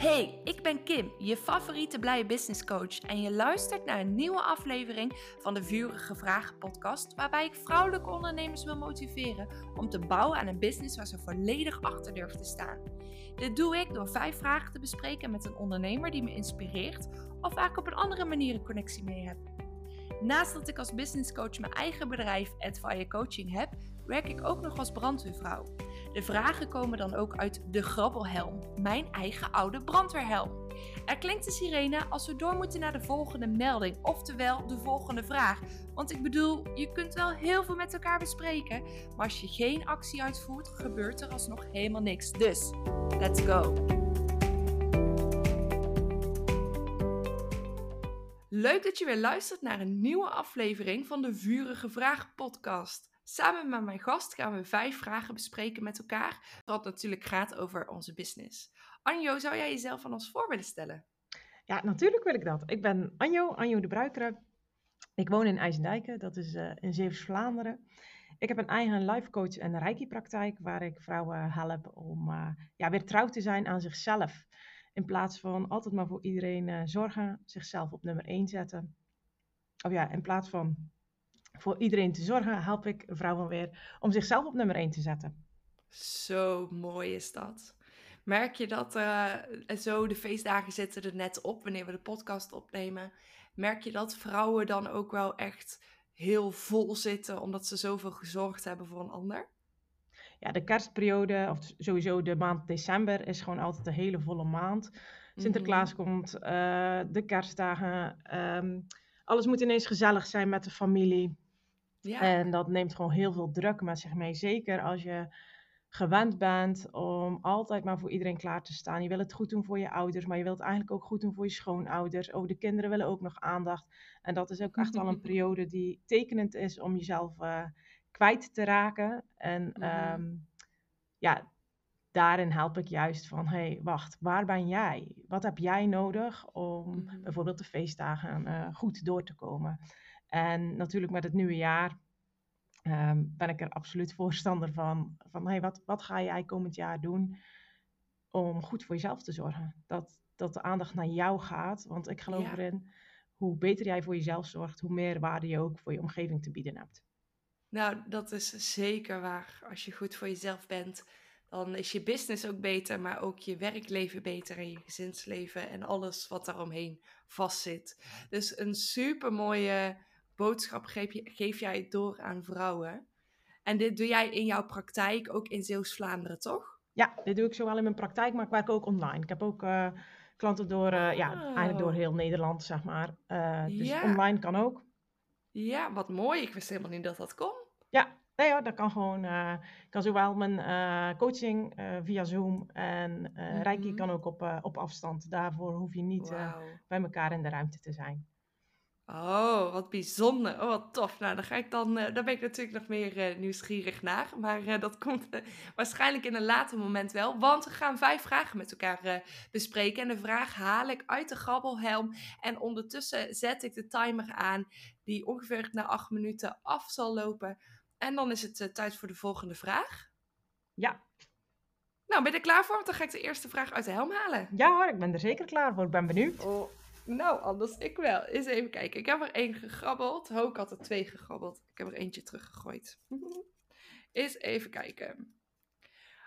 Hey, ik ben Kim, je favoriete blije business coach en je luistert naar een nieuwe aflevering van de Vurige Vragen podcast, waarbij ik vrouwelijke ondernemers wil motiveren om te bouwen aan een business waar ze volledig achter durven te staan. Dit doe ik door vijf vragen te bespreken met een ondernemer die me inspireert of waar ik op een andere manier een connectie mee heb. Naast dat ik als business coach mijn eigen bedrijf Adfire Coaching heb, werk ik ook nog als brandweervrouw. De vragen komen dan ook uit de grabbelhelm, mijn eigen oude brandweerhelm. Er klinkt de sirene als we door moeten naar de volgende melding, oftewel de volgende vraag. Want ik bedoel, je kunt wel heel veel met elkaar bespreken, maar als je geen actie uitvoert, gebeurt er alsnog helemaal niks. Dus, let's go! Leuk dat je weer luistert naar een nieuwe aflevering van de Vurige Vraag podcast. Samen met mijn gast gaan we vijf vragen bespreken met elkaar, wat natuurlijk gaat over onze business. Anjo, zou jij jezelf van ons voor willen stellen? Ja, natuurlijk wil ik dat. Ik ben Anjo, Anjo de Bruikere. Ik woon in IJsendijken, dat is uh, in Zeeuws-Vlaanderen. Ik heb een eigen life coach en reiki-praktijk waar ik vrouwen help om uh, ja, weer trouw te zijn aan zichzelf. In plaats van altijd maar voor iedereen uh, zorgen, zichzelf op nummer 1 zetten. Of ja, in plaats van voor iedereen te zorgen, help ik vrouwen weer om zichzelf op nummer 1 te zetten. Zo mooi is dat. Merk je dat uh, zo de feestdagen zitten er net op wanneer we de podcast opnemen? Merk je dat vrouwen dan ook wel echt heel vol zitten omdat ze zoveel gezorgd hebben voor een ander? Ja, de kerstperiode, of sowieso de maand december, is gewoon altijd een hele volle maand. Sinterklaas mm -hmm. komt, uh, de kerstdagen. Um, alles moet ineens gezellig zijn met de familie. Ja. En dat neemt gewoon heel veel druk met zich mee. Zeker als je gewend bent om altijd maar voor iedereen klaar te staan. Je wil het goed doen voor je ouders, maar je wilt het eigenlijk ook goed doen voor je schoonouders. Ook de kinderen willen ook nog aandacht. En dat is ook echt wel een periode die tekenend is om jezelf uh, kwijt te raken. En mm -hmm. um, ja, daarin help ik juist van, hé, hey, wacht, waar ben jij? Wat heb jij nodig om mm -hmm. bijvoorbeeld de feestdagen uh, goed door te komen? En natuurlijk met het nieuwe jaar um, ben ik er absoluut voorstander van. Van hey, wat, wat ga jij komend jaar doen om goed voor jezelf te zorgen? Dat, dat de aandacht naar jou gaat. Want ik geloof ja. erin, hoe beter jij voor jezelf zorgt, hoe meer waarde je ook voor je omgeving te bieden hebt. Nou, dat is zeker waar. Als je goed voor jezelf bent, dan is je business ook beter, maar ook je werkleven beter en je gezinsleven en alles wat daaromheen vastzit. Dus een super mooie boodschap geef, je, geef jij door aan vrouwen. En dit doe jij in jouw praktijk ook in Zeeuws-Vlaanderen, toch? Ja, dit doe ik zowel in mijn praktijk, maar ik werk ook online. Ik heb ook uh, klanten door, uh, ja, eigenlijk door heel Nederland, zeg maar. Uh, dus ja. online kan ook. Ja, wat mooi. Ik wist helemaal niet dat dat kon. Ja, nee hoor, dat kan gewoon. ik kan zowel mijn coaching via Zoom en mm -hmm. Reiki kan ook op, op afstand. Daarvoor hoef je niet wow. bij elkaar in de ruimte te zijn. Oh, wat bijzonder. Oh, wat tof. Nou, daar, ga ik dan, uh, daar ben ik natuurlijk nog meer uh, nieuwsgierig naar. Maar uh, dat komt waarschijnlijk in een later moment wel. Want we gaan vijf vragen met elkaar bespreken. En de vraag haal ik uit de grabbelhelm. En ondertussen zet ik de timer aan. Die ongeveer na acht minuten af zal lopen. En dan is het tijd voor de volgende vraag. Ja. Nou, ben je er klaar voor? Want dan ga ik de eerste vraag uit de helm halen. Ja hoor, ik ben er zeker klaar voor. Ik ben benieuwd. Oh. Nou, anders ik wel. Eens even kijken. Ik heb er één gegrabbeld. Ho, ik had er twee gegrabbeld. Ik heb er eentje teruggegooid. Eens even kijken.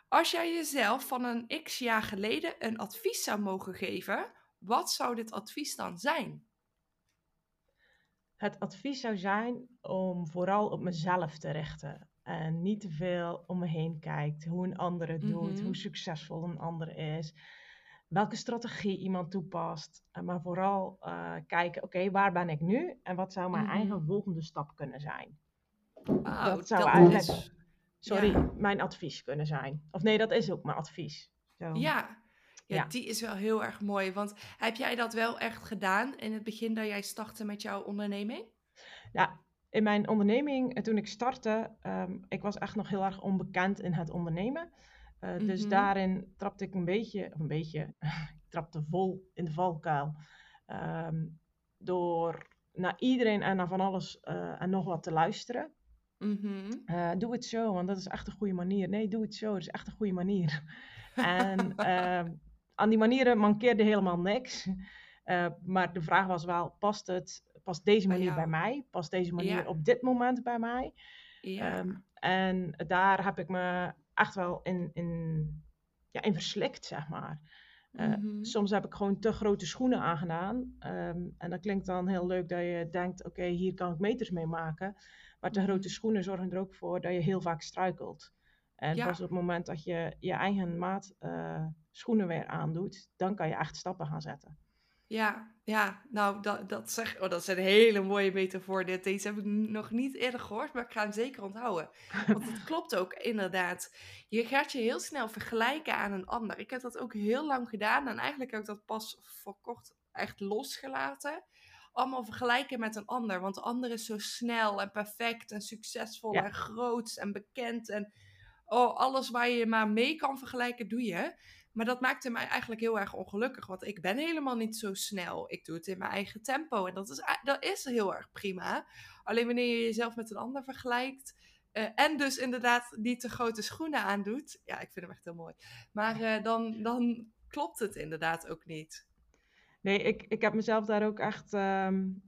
Als jij jezelf van een x jaar geleden een advies zou mogen geven, wat zou dit advies dan zijn? Het advies zou zijn om vooral op mezelf te richten. En niet te veel om me heen kijkt. Hoe een ander het doet, mm -hmm. hoe succesvol een ander is welke strategie iemand toepast. Eh, maar vooral uh, kijken, oké, okay, waar ben ik nu? En wat zou mijn mm -hmm. eigen volgende stap kunnen zijn? Wow, dat zou dat eigenlijk, is... sorry, ja. mijn advies kunnen zijn. Of nee, dat is ook mijn advies. Zo. Ja. Ja, ja, die is wel heel erg mooi. Want heb jij dat wel echt gedaan in het begin dat jij startte met jouw onderneming? Ja, in mijn onderneming, toen ik startte, um, ik was echt nog heel erg onbekend in het ondernemen. Uh, mm-hmm. Dus daarin trapte ik een beetje, een beetje, ik trapte vol in de valkuil. Um, door naar iedereen en naar van alles uh, en nog wat te luisteren. Mm-hmm. Uh, doe het zo, want dat is echt een goede manier. Nee, doe het zo, dat is echt een goede manier. en aan die manieren mankeerde helemaal niks. Maar de vraag was wel, past, het, past deze manier bij, mij? Past deze manier op dit moment bij mij? Ja. Um, en daar heb ik me echt wel in, in, ja, in verslikt, zeg maar. Uh, Soms heb ik gewoon te grote schoenen aangedaan. Um, en dat klinkt dan heel leuk dat je denkt, oké, hier kan ik meters mee maken. Maar te grote mhm. schoenen zorgen er ook voor dat je heel vaak struikelt. En pas op het moment dat je je eigen maat uh, schoenen weer aandoet, dan kan je echt stappen gaan zetten. Ja, ja, nou, dat, dat, zeg, oh, dat is een hele mooie metafoor. Dit. Deze heb ik nog niet eerder gehoord, maar ik ga hem zeker onthouden. Want het klopt ook, inderdaad. Je gaat je heel snel vergelijken aan een ander. Ik heb dat ook heel lang gedaan en eigenlijk heb ik dat pas voor kort echt losgelaten. Allemaal vergelijken met een ander, want de ander is zo snel en perfect en succesvol en groot en bekend. En oh, alles waar je maar mee kan vergelijken, doe je. Maar dat maakte mij eigenlijk heel erg ongelukkig, want ik ben helemaal niet zo snel. Ik doe het in mijn eigen tempo en dat is, dat is heel erg prima. Alleen wanneer je jezelf met een ander vergelijkt uh, en dus inderdaad niet te grote schoenen aandoet, ja, ik vind hem echt heel mooi. Maar uh, dan, dan klopt het inderdaad ook niet. Nee, ik, ik heb mezelf daar ook echt um,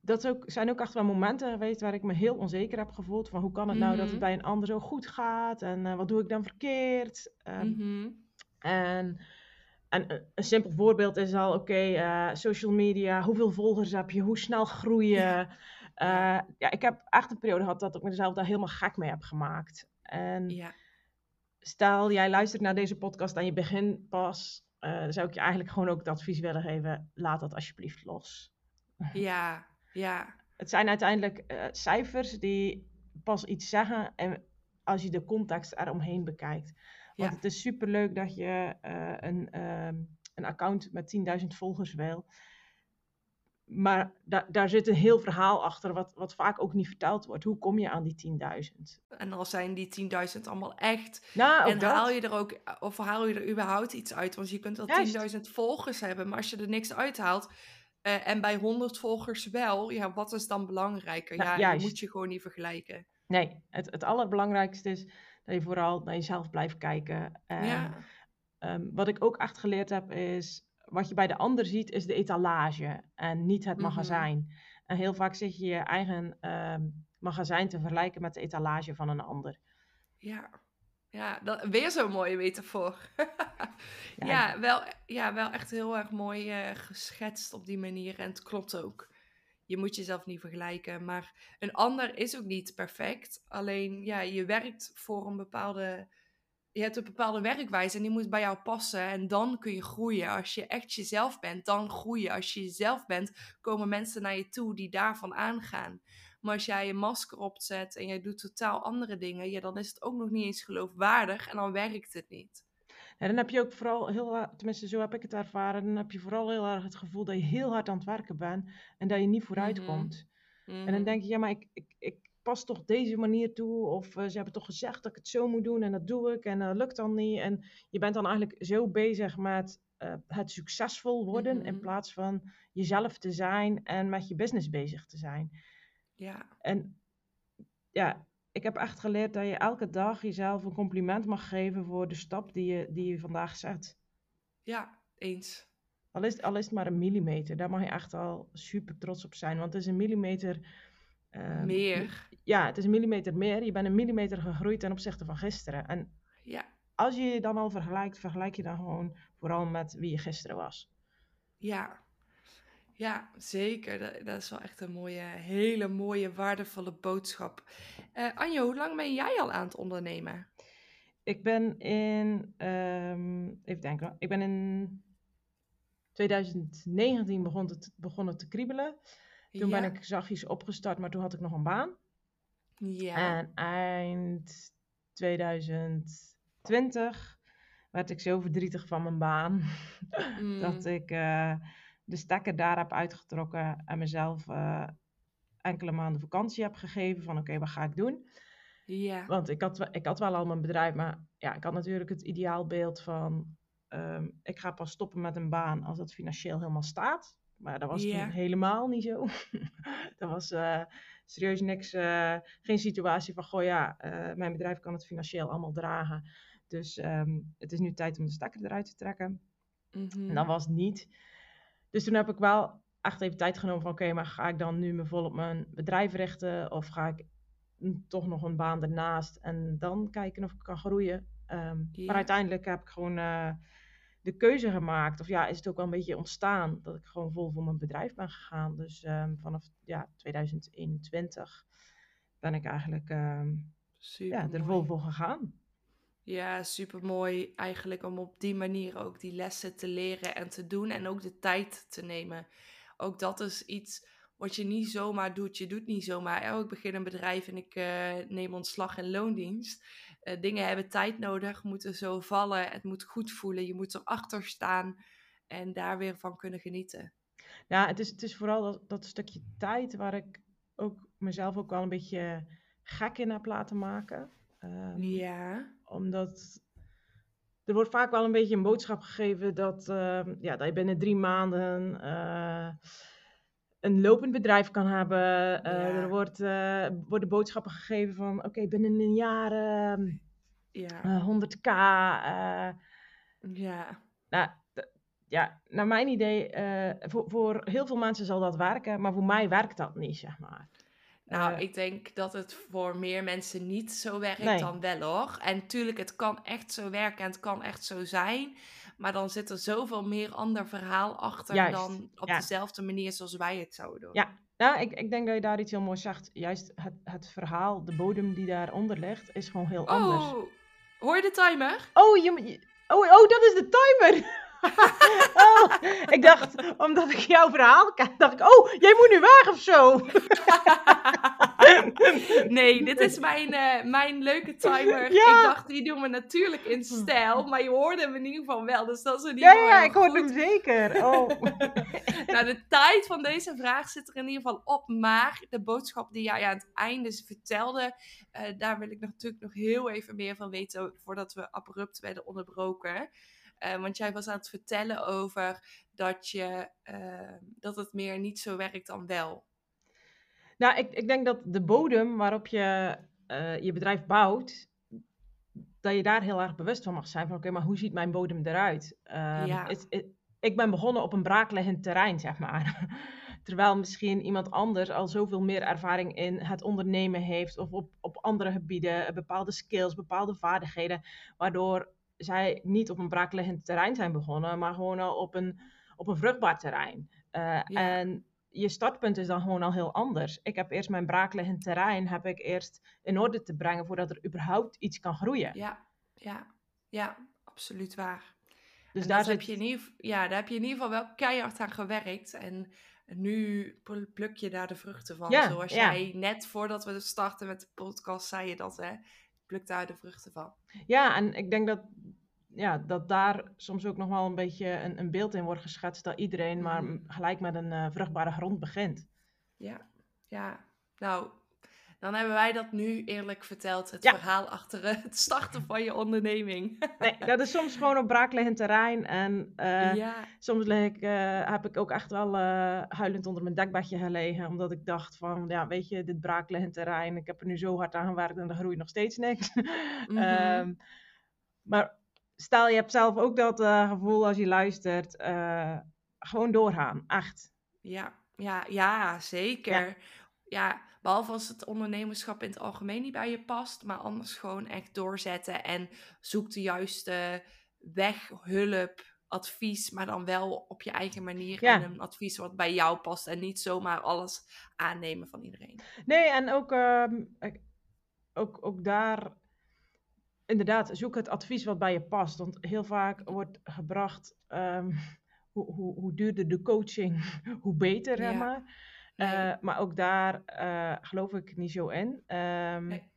dat ook, zijn ook echt wel momenten geweest waar ik me heel onzeker heb gevoeld. Van hoe kan het nou dat het mhm. bij een ander zo goed gaat? En uh, wat doe ik dan verkeerd? Um, En, en een simpel voorbeeld is al, oké, okay, uh, eh, social media, hoeveel volgers heb je? Hoe snel groeien? Ja. Uh, ja, ik heb echt een periode gehad dat ik mezelf daar helemaal gek mee heb gemaakt. En ja. stel, jij luistert naar deze podcast en je begint pas, dan zou ik je eigenlijk gewoon ook het advies willen geven, laat dat alsjeblieft los. Ja, ja. Het zijn uiteindelijk uh, cijfers die pas iets zeggen en als je de context eromheen bekijkt. Want het is superleuk dat je uh, een, uh, een account met 10.000 volgers wil. Maar da daar zit een heel verhaal achter, wat, wat vaak ook niet verteld wordt. Hoe kom je aan die 10.000? En al zijn die 10.000 allemaal echt. Nou, en haal je er ook, of haal je er überhaupt iets uit? Want je kunt wel 10.000 volgers hebben, maar als je er niks uithaalt, uh, en bij 100 volgers wel, ja, wat is dan belangrijker? Nou, ja, dat moet je gewoon niet vergelijken. Nee, het, het allerbelangrijkste is dat je vooral naar jezelf blijft kijken. ja. Um, wat ik ook echt geleerd heb is, wat je bij de ander ziet, is de etalage en niet het mhm. magazijn. En heel vaak zit je je eigen um, magazijn te vergelijken met de etalage van een ander. Ja. Ja, dat, weer zo'n mooie metafoor. ja, ja, wel, ja, wel echt heel erg mooi uh, geschetst op die manier. En het klopt ook. Je moet jezelf niet vergelijken. Maar een ander is ook niet perfect. Alleen, ja, je werkt voor een bepaalde... Je hebt een bepaalde werkwijze en die moet bij jou passen. En dan kun je groeien. Als je echt jezelf bent, dan groei je. Als je jezelf bent, komen mensen naar je toe die daarvan aangaan. Maar als jij je masker opzet en jij doet totaal andere dingen, ja, dan is het ook nog niet eens geloofwaardig en dan werkt het niet. En dan heb je ook vooral heel, tenminste zo heb ik het ervaren, dan heb je vooral heel erg het gevoel dat je heel hard aan het werken bent en dat je niet vooruit mhm. komt. En dan mhm. denk je, ja, maar ik, ik, ik pas toch deze manier toe, of uh, ze hebben toch gezegd dat ik het zo moet doen en dat doe ik en dat lukt dan niet. En je bent dan eigenlijk zo bezig met uh, het succesvol worden in mhm. plaats van jezelf te zijn en met je business bezig te zijn. Ja. En ja, ik heb echt geleerd dat je elke dag jezelf een compliment mag geven voor de stap die je, die je vandaag zet. Ja, eens. Al is, al is het maar een millimeter, daar mag je echt al super trots op zijn. Want het is een millimeter. Ehm, meer. Ja, het is een millimeter meer. Je bent een millimeter gegroeid ten opzichte van gisteren. En ja. als je je dan al vergelijkt, vergelijk je dan gewoon vooral met wie je gisteren was. Ja, ja, zeker. Dat, dat, is wel echt een mooie, hele mooie, waardevolle boodschap. Uh, Anjo, hoe lang ben jij al aan het ondernemen? Ik ben in, um, even denken, ik ben in 2019 begon het, begonnen te kriebelen. Toen ben ik zachtjes opgestart, maar toen had ik nog een baan. Ja. En eind 2020 werd ik zo verdrietig van mijn baan mm. dat ik... Uh, de stekker daar heb uitgetrokken en mezelf uh, enkele maanden vakantie heb gegeven van oké, wat ga ik doen? Ja. Want ik had, ik had wel al mijn bedrijf, maar ja, ik had natuurlijk het ideaalbeeld van um, ik ga pas stoppen met een baan als het financieel helemaal staat. Maar dat was ja. helemaal niet zo. dat was uh, serieus niks, uh, geen situatie van goh ja, mijn bedrijf kan het financieel allemaal dragen. Dus ehm, het is nu tijd om de stekker eruit te trekken. Mhm. En dat was niet. Dus toen heb ik wel echt even tijd genomen van oké, maar ga ik dan nu me vol op mijn bedrijf richten of ga ik toch nog een baan ernaast en dan kijken of ik kan groeien. Ehm. Maar uiteindelijk heb ik gewoon eh, de keuze gemaakt, of ja, is het ook wel een beetje ontstaan dat ik gewoon vol voor mijn bedrijf ben gegaan. Dus ehm, vanaf ja, 2021 ben ik eigenlijk ehm, ja, er vol voor gegaan. Ja, super mooi eigenlijk om op die manier ook die lessen te leren en te doen en ook de tijd te nemen. Ook dat is iets wat je niet zomaar doet. Je doet niet zomaar, oh, ik begin een bedrijf en ik eh, neem ontslag in loondienst. Eh, dingen hebben tijd nodig, moeten zo vallen, het moet goed voelen, je moet erachter staan en daar weer van kunnen genieten. Ja, het is, het is vooral dat, dat stukje tijd waar ik ook mezelf ook wel een beetje gek in heb laten maken. Ehm, Ja, Omdat er wordt vaak wel een beetje een boodschap gegeven dat, ehm, ja, dat je binnen drie maanden eh, een lopend bedrijf kan hebben. Eh, Ja. Er wordt, eh, worden boodschappen gegeven van, oké, binnen een jaar ehm, ja, eh, 100k. eh, ja. nou, ja, naar mijn idee, voor, voor heel veel mensen zal dat werken, maar voor mij werkt dat niet, zeg maar. Nou, ik denk dat het voor meer mensen niet zo werkt Nee. dan wel hoor. En natuurlijk, het kan echt zo werken en het kan echt zo zijn. Maar dan zit er zoveel meer ander verhaal achter Juist, dan op ja. dezelfde manier zoals wij het zouden doen. Ja, nou, ik, ik denk dat je daar iets heel moois zegt. Juist het, het verhaal, de bodem die daaronder ligt, is gewoon heel anders. Oh, hoor je de timer? Oh, je- oh, oh, dat is de timer. oh, ik dacht, omdat ik jouw verhaal ken, dacht ik, oh, jij moet nu weg of zo. nee, dit is mijn, eh, mijn leuke timer. Ja. Ik dacht, die doen we natuurlijk in stijl. Maar je hoorde hem in ieder geval wel. Dus dat is ieder Ja, ja, ik hoorde hem zeker. Oh. Nou, de tijd van deze vraag zit er in ieder geval op. Maar de boodschap die jij aan het einde vertelde, eh, daar wil ik natuurlijk nog heel even meer van weten voordat we abrupt werden onderbroken. Eh, want jij was aan het vertellen over dat, je, eh, dat het meer niet zo werkt dan wel. Nou, ik, ik denk dat de bodem waarop je eh, je bedrijf bouwt, dat je daar heel erg bewust van mag zijn. Van oké, maar hoe ziet mijn bodem eruit? Ehm, Ja. het- het- ik ben begonnen op een braakliggend terrein, zeg maar. Terwijl misschien iemand anders al zoveel meer ervaring in het ondernemen heeft. Of op, op andere gebieden, bepaalde skills, bepaalde vaardigheden. Waardoor zij niet op een braakliggend terrein zijn begonnen, maar gewoon al op een, op een vruchtbaar terrein. Eh, Ja. En je startpunt is dan gewoon al heel anders. Ik heb eerst mijn braakliggend terrein heb ik eerst in orde te brengen voordat er überhaupt iets kan groeien. Ja, ja, ja, absoluut waar. dus En daar zit heb je in ieder, geval- ja, daar heb je in ieder geval wel keihard aan gewerkt. En nu pl- pluk je daar de vruchten van. Ja, Zoals ja. jij net voordat we starten met de podcast zei je dat, hè? Pluk daar de vruchten van. Ja, en ik denk dat, ja, dat daar soms ook nog wel een beetje een, een beeld in wordt geschetst dat iedereen maar Mhm. gelijk met een eh, vruchtbare grond begint. Ja, ja. Nou, dan hebben wij dat nu eerlijk verteld. Het Ja. verhaal achter het starten van je onderneming. Nee, dat is soms gewoon op braakliggend terrein. En eh, ja, soms ik, eh, heb ik ook echt wel eh, huilend onder mijn dekbedje gelegen. Omdat ik dacht van, ja, weet je, dit braakliggend terrein. Ik heb er nu zo hard aan gewerkt en er groeit nog steeds niks. Mhm. Ehm, maar stel, je hebt zelf ook dat gevoel als je luistert. gewoon doorgaan, echt. ja, ja, ja, zeker. Ja. Behalve als het ondernemerschap in het algemeen niet bij je past. Maar anders gewoon echt doorzetten. En zoek de juiste weg, hulp, advies. Maar dan wel op je eigen manier. Ja. En een advies wat bij jou past. En niet zomaar alles aannemen van iedereen. Nee, en ook, ehm, ik- ook, ook daar, inderdaad, zoek het advies wat bij je past. Want heel vaak wordt gebracht, ehm, hoe, hoe, hoe duurder de coaching, hoe beter, Ja. maar. Nee. Eh, maar ook daar eh, geloof ik niet zo in. Ehm, Nee.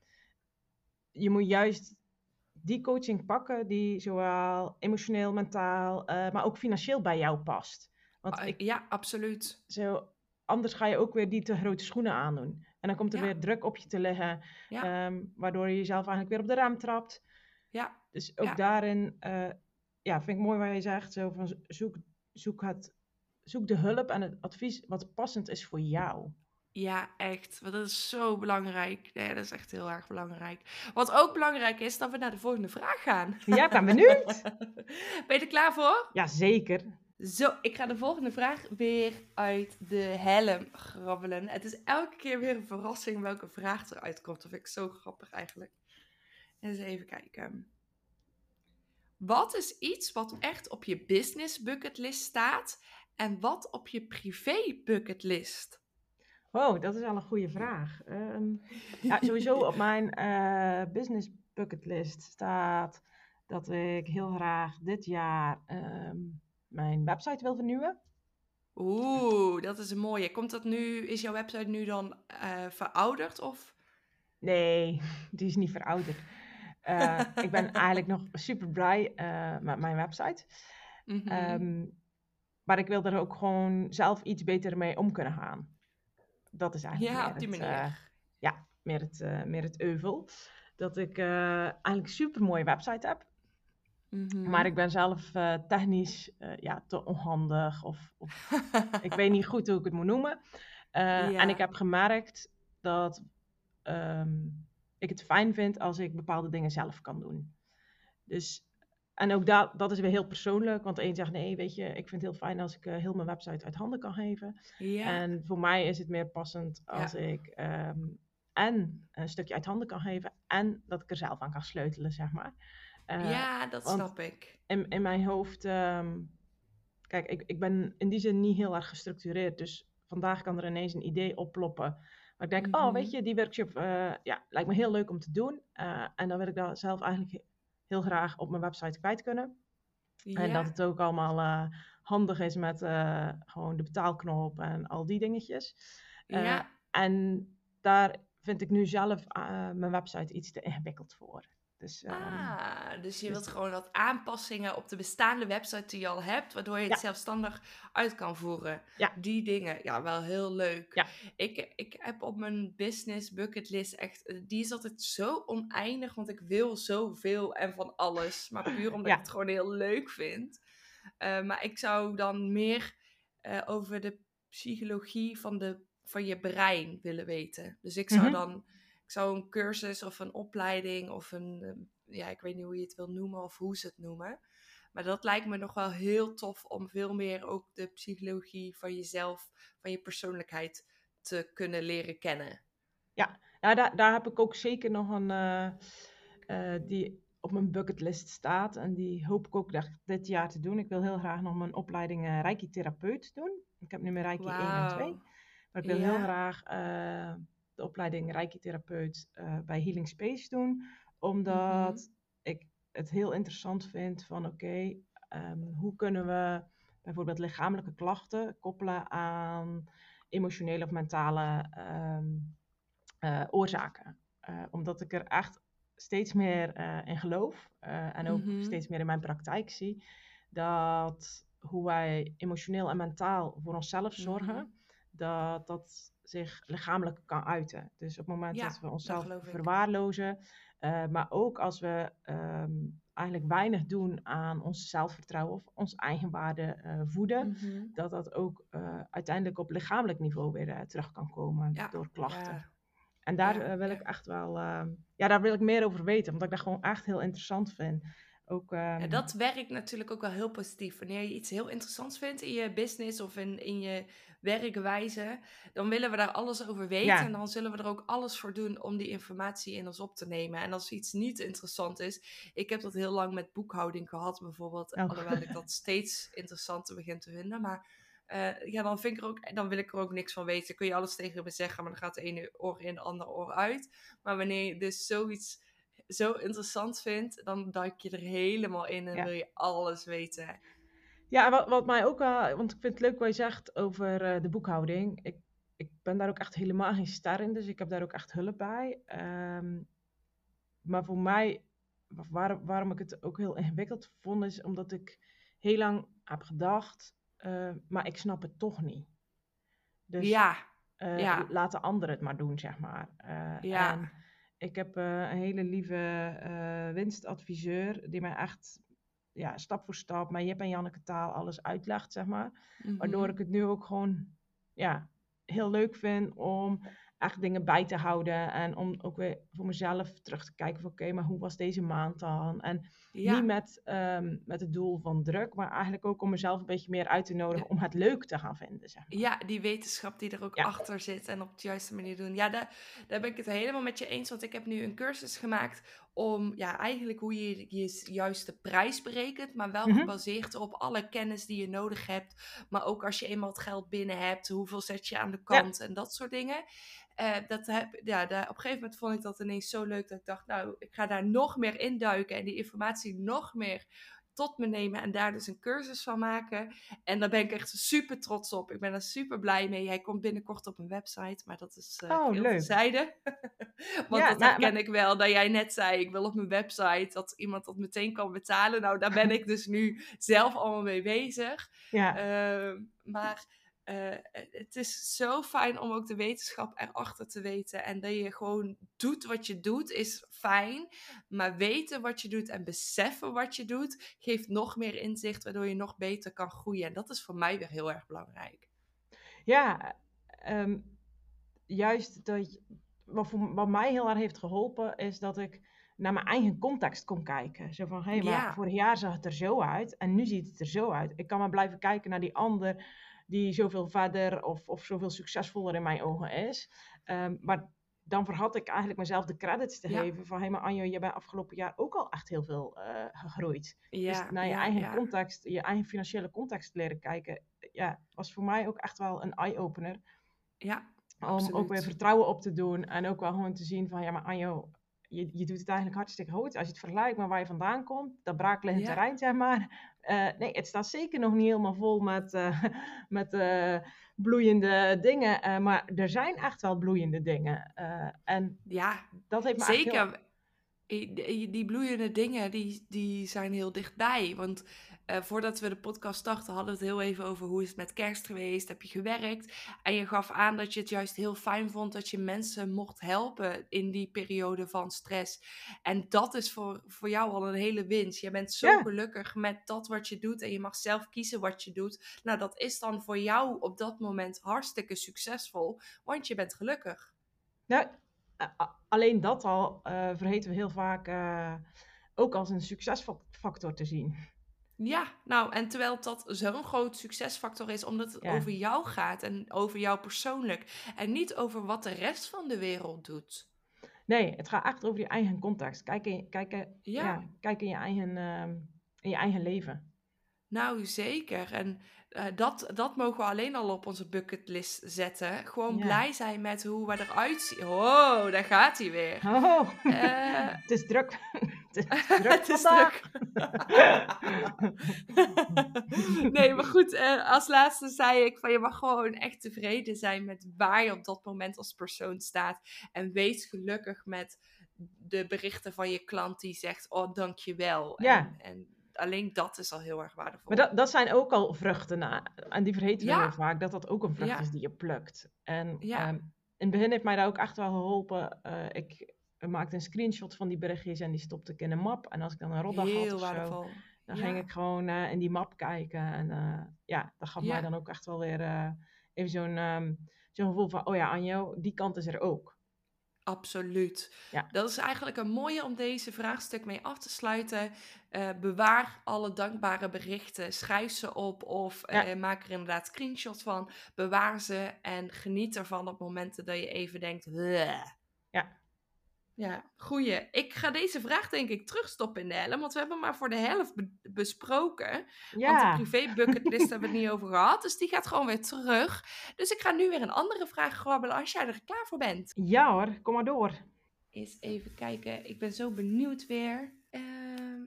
Je moet juist die coaching pakken die zowel emotioneel, mentaal, eh, maar ook financieel bij jou past. Want Ah, ik, Ja, absoluut. zo, anders ga je ook weer die te grote schoenen aandoen. En dan komt er Ja. weer druk op je te liggen, Ja. ehm, waardoor je jezelf eigenlijk weer op de rem trapt. Ja, Dus ook Ja. daarin, ja, vind ik mooi wat je zegt, zo van zoek, zoek, het, zoek de hulp en het advies wat passend is voor jou. Ja, echt. Want dat is zo belangrijk. Nee, dat is echt heel erg belangrijk. Wat ook belangrijk is, dat we naar de volgende vraag gaan. Ja, ik ben benieuwd. ben je er klaar voor? Ja, zeker. Zo, ik ga de volgende vraag weer uit de helm grabbelen. Het is elke keer weer een verrassing welke vraag eruit komt. Dat vind ik zo grappig eigenlijk. Eens even kijken. Wat is iets wat echt op je business bucketlist staat en wat op je privé bucketlist? Wow, dat is al een goede vraag. Ehm, ja, sowieso op mijn uh, business bucketlist staat dat ik heel graag dit jaar ehm, mijn website wil vernieuwen. Oeh, dat is een mooie. Komt dat nu, is jouw website nu dan uh, verouderd of? Nee, die is niet verouderd. Uh, ik ben eigenlijk nog super blij met mijn website. Mm -hmm. um, maar ik wil er ook gewoon zelf iets beter mee om kunnen gaan. Dat is eigenlijk ja, op die het, manier. ja, meer het, meer het euvel. Dat ik eigenlijk een super mooie website heb. Mm-hmm. Maar ik ben zelf uh, technisch uh, ja, te onhandig of, of ik weet niet goed hoe ik het moet noemen. Uh, ja. En ik heb gemerkt dat um, ik het fijn vind als ik bepaalde dingen zelf kan doen. Dus, en ook dat, dat is weer heel persoonlijk, want een zegt nee, weet je, ik vind het heel fijn als ik heel mijn website uit handen kan geven. Ja. En voor mij is het meer passend als ja. ik um, en een stukje uit handen kan geven en dat ik er zelf aan kan sleutelen, zeg maar. Uh, ja, dat snap ik. In, in mijn hoofd, um, kijk, ik, ik ben in die zin niet heel erg gestructureerd. Dus vandaag kan er ineens een idee opploppen. Maar ik denk, mm -hmm. oh, weet je, die workshop uh, ja, lijkt me heel leuk om te doen. Uh, en dan wil ik dat zelf eigenlijk heel graag op mijn website kwijt kunnen. Ja. En dat het ook allemaal handig is met gewoon de betaalknop en al die dingetjes. ja. En daar vind ik nu zelf mijn website iets te ingewikkeld voor. Dus, um, ah, dus je wilt dus, gewoon wat aanpassingen op de bestaande website die je al hebt, waardoor je het ja. zelfstandig uit kan voeren. Ja. Die dingen, ja, wel heel leuk. Ja. Ik, ik heb op mijn business bucketlist echt, die is altijd zo oneindig, want ik wil zoveel en van alles. Maar puur omdat ik het gewoon heel leuk vind. Uh, maar ik zou dan meer uh, over de psychologie van, de, van je brein willen weten. Dus ik zou mm -hmm. dan zou een cursus of een opleiding of een, ja, ik weet niet hoe je het wil noemen of hoe ze het noemen. Maar dat lijkt me nog wel heel tof om veel meer ook de psychologie van jezelf, van je persoonlijkheid te kunnen leren kennen. Ja, nou, daar, daar heb ik ook zeker nog een, uh, uh, die op mijn bucketlist staat. En die hoop ik ook dit jaar te doen. Ik wil heel graag nog mijn opleiding uh, Reiki-therapeut doen. Ik heb nu mijn Reiki wow. 1 en 2. Maar ik wil ja. heel graag de opleiding Reiki-therapeut uh, bij Healing Space doen. Omdat -hmm. ik het heel interessant vind van oké, okay, um, hoe kunnen we bijvoorbeeld lichamelijke klachten koppelen aan emotionele of mentale um, uh, oorzaken. Uh, omdat ik er echt steeds meer in geloof en ook -hmm. steeds meer in mijn praktijk zie dat hoe wij emotioneel en mentaal voor onszelf zorgen, mm -hmm. Dat dat zich lichamelijk kan uiten. Dus op het moment Ja, dat we onszelf verwaarlozen, eh, maar ook als we ehm, eigenlijk weinig doen aan ons zelfvertrouwen of ons eigenwaarde eh voeden, Mhm. dat dat ook eh, uiteindelijk op lichamelijk niveau weer terug kan komen Ja, door klachten. ja, En daar wil ik echt wel, ehm, ja, daar wil ik meer over weten, omdat ik dat gewoon echt heel interessant vind. Ook, Ja, ehm, dat werkt natuurlijk ook wel heel positief. Wanneer je iets heel interessants vindt in je business of in, in je werkwijze, dan willen we daar alles over weten. ja, En dan zullen we er ook alles voor doen om die informatie in ons op te nemen. En als iets niet interessant is, ik heb dat heel lang met boekhouding gehad bijvoorbeeld, oh. alhoewel ik dat steeds interessanter begin te vinden. Maar eh, ja, dan, vind ik er ook, dan wil ik er ook niks van weten. Kun je alles tegen me zeggen, maar dan gaat de ene oor in, de andere oor uit. Maar wanneer je dus zoiets zo interessant vindt, dan duik je er helemaal in en ja. wil je alles weten. Ja, wat, wat mij ook wel, want ik vind het leuk wat je zegt over eh, de boekhouding. Ik, ik ben daar ook echt helemaal geen ster in, dus ik heb daar ook echt hulp bij. Ehm, maar voor mij, waar, waarom ik het ook heel ingewikkeld vond, is omdat ik heel lang heb gedacht, eh, maar ik snap het toch niet. Dus Ja, eh, ja, laten anderen het maar doen, zeg maar. Ja, en ik heb eh, een hele lieve eh, winstadviseur die mij echt ja, stap voor stap, maar Jip en Janneke taal alles uitlegt, zeg maar. Waardoor mhm, ik het nu ook gewoon ja, heel leuk vind om echt dingen bij te houden. En om ook weer voor mezelf terug te kijken van oké, maar hoe was deze maand dan? En niet met, um, met het doel van druk, maar eigenlijk ook om mezelf een beetje meer uit te nodigen om het leuk te gaan vinden. Zeg maar. Ja, die wetenschap die er ook achter zit en op de juiste manier doen. Ja, daar, daar ben ik het helemaal met je eens. Want ik heb nu een cursus gemaakt om ja, eigenlijk hoe je je juiste prijs berekent, maar wel mhm. gebaseerd op alle kennis die je nodig hebt. Maar ook als je eenmaal het geld binnen hebt, hoeveel zet je aan de kant en dat soort dingen. Uh, dat heb, ja, daar, op een gegeven moment vond ik dat ineens zo leuk dat ik dacht, nou, ik ga daar nog meer induiken en die informatie nog meer tot me nemen en daar dus een cursus van maken. En daar ben ik echt super trots op. Ik ben er super blij mee. Hij komt binnenkort op een website, maar dat is uh, oh, leuk. zijde. Want ja, dat nou, herken ik wel, dat jij net zei, ik wil op mijn website dat iemand dat meteen kan betalen. Nou, daar ben ik dus nu zelf allemaal mee bezig. Ja. Uh, maar uh, het is zo fijn om ook de wetenschap erachter te weten. En dat je gewoon doet wat je doet, is fijn. Maar weten wat je doet en beseffen wat je doet, geeft nog meer inzicht, waardoor je nog beter kan groeien. En dat is voor mij weer heel erg belangrijk. Ja, um, juist dat, wat, voor, wat mij heel erg heeft geholpen, is dat ik naar mijn eigen context kon kijken. Zo van, hé, hey, maar vorig jaar zag het er zo uit en nu ziet het er zo uit. Ik kan maar blijven kijken naar die ander die zoveel verder of, of zoveel succesvoller in mijn ogen is. Um, maar dan verhad ik eigenlijk mezelf de credits te geven van... hé, hey, maar Anjo, je bent afgelopen jaar ook al echt heel veel uh, gegroeid. Ja, dus naar je eigen context, je eigen financiële context leren kijken... ja, was voor mij ook echt wel een eye-opener. Ja, Om ook weer vertrouwen op te doen en ook wel gewoon te zien van... ja, maar Anjo, je, je doet het eigenlijk hartstikke goed. Als je het vergelijkt met waar je vandaan komt, dat braakliggend ja. terrein, zeg maar. Uh, nee, het staat zeker nog niet helemaal vol met, uh, met uh, bloeiende dingen. maar er zijn echt wel bloeiende dingen. en ja, dat heeft me zeker. Die bloeiende dingen, die, die zijn heel dichtbij. Want uh, voordat we de podcast starten, hadden we het heel even over hoe is het met kerst geweest, heb je gewerkt? En je gaf aan dat je het juist heel fijn vond dat je mensen mocht helpen in die periode van stress. En dat is voor, voor jou al een hele winst. Je bent zo gelukkig met dat wat je doet en je mag zelf kiezen wat je doet. Nou, dat is dan voor jou op dat moment hartstikke succesvol, want je bent gelukkig. Nou, alleen dat al uh, vergeten we heel vaak uh, ook als een succesfactor te zien. Ja, nou, en terwijl dat zo'n groot succesfactor is, omdat het over jou gaat en over jou persoonlijk. En niet over wat de rest van de wereld doet. Nee, het gaat echt over je eigen context. Kijk in, kijk, ja. ja kijk in, je eigen, uh, in je eigen leven. Nou, zeker. En uh, dat, dat mogen we alleen al op onze bucketlist zetten. Gewoon blij zijn met hoe we eruit zien. Oh, daar gaat hij weer. Oh, uh, het is druk. het is druk. het is druk. nee, maar goed, uh, als laatste zei ik van je mag gewoon echt tevreden zijn met waar je op dat moment als persoon staat. En wees gelukkig met de berichten van je klant die zegt, oh dankjewel. Ja. En, en alleen dat is al heel erg waardevol. Maar dat, dat zijn ook al vruchten. En die vergeten we heel vaak. Dat dat ook een vrucht is die je plukt. En ja. um, in het begin heeft mij dat ook echt wel geholpen. Uh, ik maakte een screenshot van die berichtjes en die stopte ik in een map. En als ik dan een rotdag had of waardevol. zo, dan ging ik gewoon uh, in die map kijken. En uh, ja, dat gaf mij dan ook echt wel weer even zo'n um, zo'n gevoel van... Oh ja, Anjo, die kant is er ook. Absoluut. Ja. Dat is eigenlijk een mooie om deze vraagstuk mee af te sluiten. Uh, bewaar alle dankbare berichten. Schrijf ze op of uh, maak er inderdaad screenshot van. Bewaar ze en geniet ervan op momenten dat je even denkt. Bleh. Ja. Ja, goeie. Ik ga deze vraag denk ik terugstoppen in de helm, want we hebben maar voor de helft besproken. Ja. Want de privé bucketlist hebben we het niet over gehad, dus die gaat gewoon weer terug. Dus ik ga nu weer een andere vraag grabbelen als jij er klaar voor bent. Ja hoor, kom maar door. Eens even kijken, ik ben zo benieuwd weer. Uh,